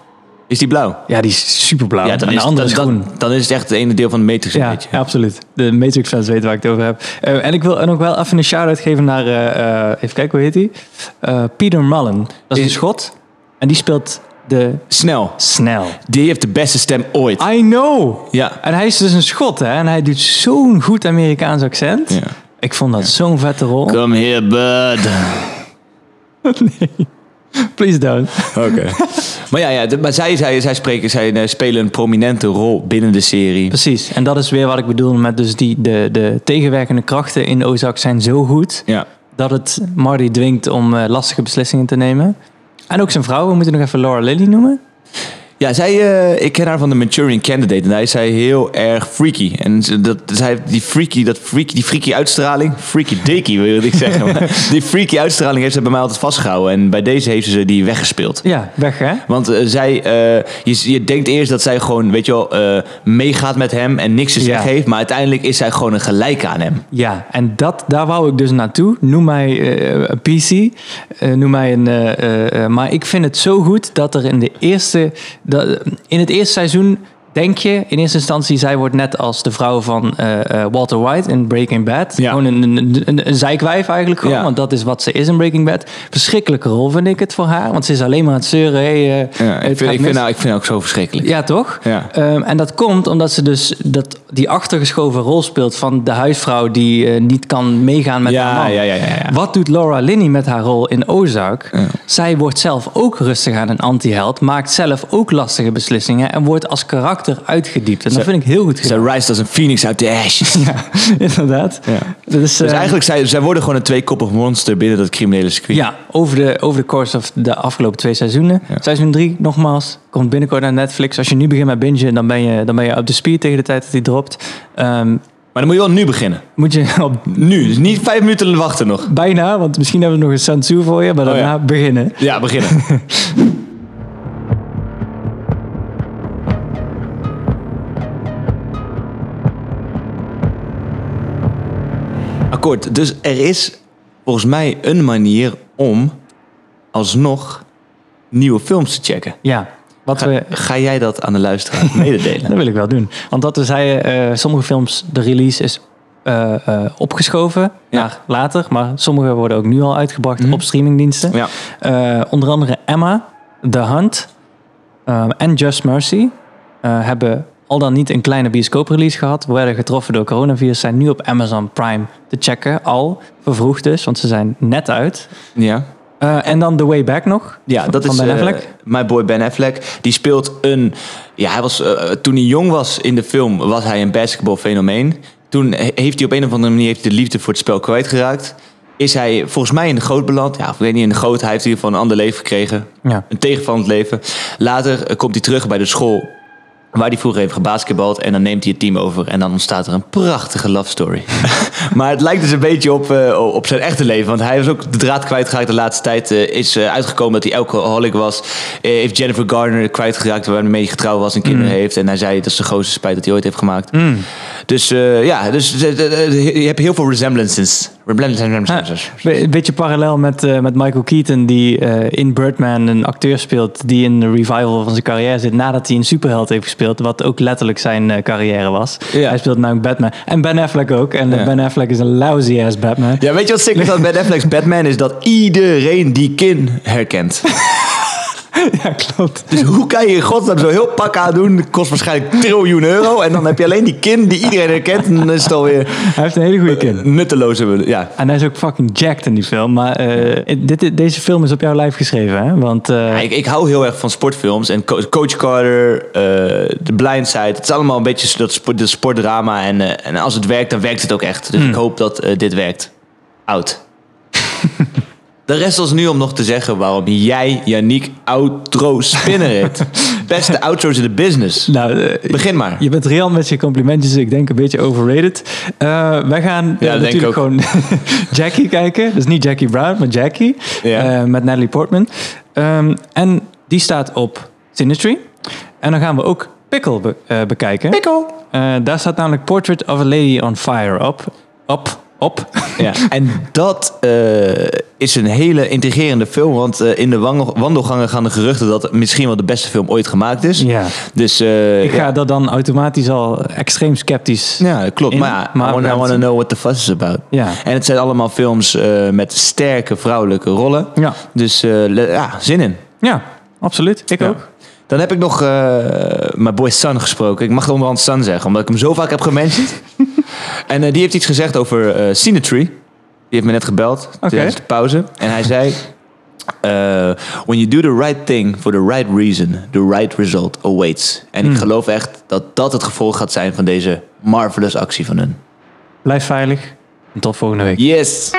S1: Is die blauw?
S2: Ja, die is super blauw.
S1: Ja, dan
S2: en
S1: is,
S2: andere
S1: dan,
S2: is groen.
S1: dan, dan is het echt het ene deel van de Matrix een
S2: Ja,
S1: beetje.
S2: ja, absoluut. De Matrix-fans weten waar ik het over heb. Eh, en ik wil nog wel even een shout-out geven naar... eh, eh, even kijken, hoe heet hij? Eh, Peter Mullen. Dat is een schot. En die speelt de...
S1: Snel.
S2: Snel.
S1: Die heeft de beste stem ooit.
S2: I know!
S1: Ja.
S2: En hij is dus een schot, hè? En hij doet zo'n goed Amerikaans accent.
S1: Ja.
S2: Ik vond dat zo'n vette rol.
S1: Come here, bud. [laughs]
S2: Please don't.
S1: Oké. maar ja, ja maar zij, zij, zij, spreken, zij eh, spelen een prominente rol binnen de serie.
S2: Precies. En dat is weer wat ik bedoel met dus die, de, de tegenwerkende krachten in Ozark zijn zo goed...
S1: Ja.
S2: dat het Marty dwingt om eh, lastige beslissingen te nemen. En ook zijn vrouw, we moeten nog even Laura Lily noemen.
S1: Ja, zij, eh, ik ken haar van de Manchurian Candidate. En daar is zij heel erg freaky. En dat, zij heeft die freaky, dat freaky, die freaky uitstraling. Freaky dicky, wil ik zeggen. [laughs] Die freaky uitstraling heeft ze bij mij altijd vastgehouden. En bij deze heeft ze die weggespeeld.
S2: Ja, weg hè?
S1: Want eh, zij, eh, je, je denkt eerst dat zij gewoon, weet je wel, meegaat met hem en niks te
S2: Ja.
S1: zeggen heeft. Maar uiteindelijk is zij gewoon een gelijke aan hem.
S2: Ja, en dat, daar wou ik dus naartoe. Noem mij een PC, noem mij een... maar ik vind het zo goed dat er in de eerste... In het eerste seizoen denk je in eerste instantie... zij wordt net als de vrouw van eh, eh, Walter White in Breaking Bad.
S1: Ja.
S2: Gewoon een, een, een, een zijkwijf eigenlijk gewoon.
S1: Ja.
S2: Want dat is wat ze is in Breaking Bad. Verschrikkelijke rol vind ik het voor haar. Want ze is alleen maar aan het zeuren. Hey, eh,
S1: Ja,
S2: het
S1: ik, vind, ik, vind haar, ik vind haar ook zo verschrikkelijk.
S2: Ja, toch?
S1: Ja.
S2: Ehm, en dat komt omdat ze dus dat, die achtergeschoven rol speelt van de huisvrouw die niet kan meegaan met haar man.
S1: ja, ja, ja, ja.
S2: Wat doet Laura Linney met haar rol in Ozark? Zij wordt zelf ook rustig aan een anti-held, maakt zelf ook lastige beslissingen en wordt als karakter uitgediept. En dat vind ik heel goed
S1: Zij
S2: gedaan.
S1: rijst als een phoenix uit de ashes. [laughs]
S2: Ja, inderdaad.
S1: Ja. Dus
S2: eh,
S1: eigenlijk, zij, zij worden gewoon een tweekoppig monster binnen dat criminele circuit.
S2: Ja, over de, over de course of de afgelopen twee seizoenen. Seizoen 3, nogmaals, komt binnenkort naar Netflix. Als je nu begint met bingen, dan ben je, dan ben je op de speed tegen de tijd dat hij dropt. Ehm,
S1: Maar dan moet je wel nu beginnen.
S2: moet je op
S1: Nu, dus niet vijf minuten wachten nog.
S2: bijna, want misschien hebben we nog een sensu voor je, maar
S1: Oh, ja.
S2: daarna beginnen.
S1: Ja, beginnen. [laughs] Akkoord. Dus er is volgens mij een manier om alsnog nieuwe films te checken.
S2: Ja, Wat
S1: Ga,
S2: we,
S1: ga jij dat aan de luisteraar [laughs] mededelen?
S2: dat wil ik wel doen. Want wat we zeiden, eh, sommige films, de release is eh, eh, opgeschoven naar later. Maar sommige worden ook nu al uitgebracht op streamingdiensten.
S1: Ja.
S2: Onder andere Emma, The Hunt ehm, en Just Mercy hebben al dan niet een kleine bioscooprelease gehad. Werden getroffen door coronavirus. Zijn nu op Amazon Prime te checken. Al vervroegd dus, want ze zijn net uit.
S1: Ja.
S2: Eh, en dan The Way Back nog.
S1: Ja, dat
S2: van
S1: is
S2: Ben
S1: eh,
S2: Affleck.
S1: mijn boy Ben Affleck. Die speelt een. Ja, hij was, eh, toen hij jong was in de film, was hij een basketbalfenomeen. Toen he- heeft hij op een of andere manier heeft de liefde voor het spel kwijtgeraakt. Is hij volgens mij in de goot beland? Ja, ik weet niet in de goot. Hij heeft in ieder geval een ander leven gekregen.
S2: Ja.
S1: Een tegenvallend leven. Later komt hij terug bij de school waar hij vroeger heeft gebasketbald. En dan neemt hij het team over. En dan ontstaat er een prachtige love story. [laughs] maar het lijkt dus een beetje op, eh, op zijn echte leven. Want hij is ook de draad kwijtgeraakt de laatste tijd. eh, is eh, uitgekomen dat hij alcoholic was. Heeft Jennifer Garner kwijtgeraakt waarmee hij getrouwd was en kinderen
S2: Mm.
S1: heeft. En hij zei dat is de grootste spijt dat hij ooit heeft gemaakt.
S2: Mm.
S1: Dus ja, dus, je hebt heel veel resemblances.
S2: Een beetje parallel met, eh, met Michael Keaton, die eh, in Birdman een acteur speelt die in de revival van zijn carrière zit nadat hij een superheld heeft gespeeld, wat ook letterlijk zijn eh, carrière was. Hij speelt namelijk Batman. En Ben Affleck ook. En
S1: Ja.
S2: Ben Affleck is een lousy ass Batman.
S1: Ja, weet je wat sick is aan Ben Affleck's Batman? Is dat iedereen die kin herkent. [laughs] [laughs]
S2: ja, klopt.
S1: Dus hoe kan je in godsnaam zo heel pak aan doen? Dat kost waarschijnlijk triljoen euro. En dan heb je alleen die kin die iedereen herkent. En dan is het alweer...
S2: Hij heeft een hele goede kin.
S1: Nutteloze, ja.
S2: En hij is ook fucking jacked in die film. Maar eh, dit, deze film is op jouw lijf geschreven, hè? Want eh,
S1: Ja, ik, ik hou heel erg van sportfilms. En Co- Coach Carter, eh The Blind Side. Het is allemaal een beetje dat sport, dat sportdrama. En, eh, en als het werkt, dan werkt het ook echt. Dus ik hoop dat eh, dit werkt. Oud. [laughs] De rest ons nu om nog te zeggen waarom jij, Yannick, outro spinner heet. [laughs] Beste outro's in de business.
S2: Nou, eh,
S1: Begin maar.
S2: Je bent real met je complimentjes. Ik denk een beetje overrated. Eh, wij gaan eh,
S1: Ja,
S2: natuurlijk gewoon [laughs] Jackie kijken. Dus niet Jackie Brown, maar Jackie.
S1: Ja.
S2: Met Natalie Portman. Ehm, en die staat op Sinistry. En dan gaan we ook Pickle be- bekijken.
S1: Pickle.
S2: Daar staat namelijk Portrait of a Lady on Fire op. Op. Op.
S1: Ja, [laughs] en dat eh, is een hele intrigerende film. Want eh, in de wandel- wandelgangen gaan de geruchten dat het misschien wel de beste film ooit gemaakt is.
S2: Ja.
S1: Dus eh,
S2: Ik ga
S1: ja.
S2: daar dan automatisch al extreem sceptisch
S1: Ja, klopt.
S2: in.
S1: Maar, I
S2: we-
S1: wanna know what the fuss is about.
S2: Ja.
S1: En het zijn allemaal films met sterke vrouwelijke rollen.
S2: Ja.
S1: Dus ja, zin in.
S2: Ja, absoluut. Ik
S1: Ja.
S2: ook.
S1: Dan heb ik nog eh, mijn boy Sun gesproken. Ik mag onderhand Sun zeggen, omdat ik hem zo vaak heb gementiond. [laughs] en eh, die heeft iets gezegd over Cinetree. Die heeft me net gebeld tijdens de pauze. En hij zei... when you do the right thing for the right reason, the right result awaits. En ik
S2: Hmm.
S1: geloof echt dat dat het gevolg gaat zijn van deze marvelous actie van hun.
S2: Blijf veilig. En tot volgende week.
S1: Yes!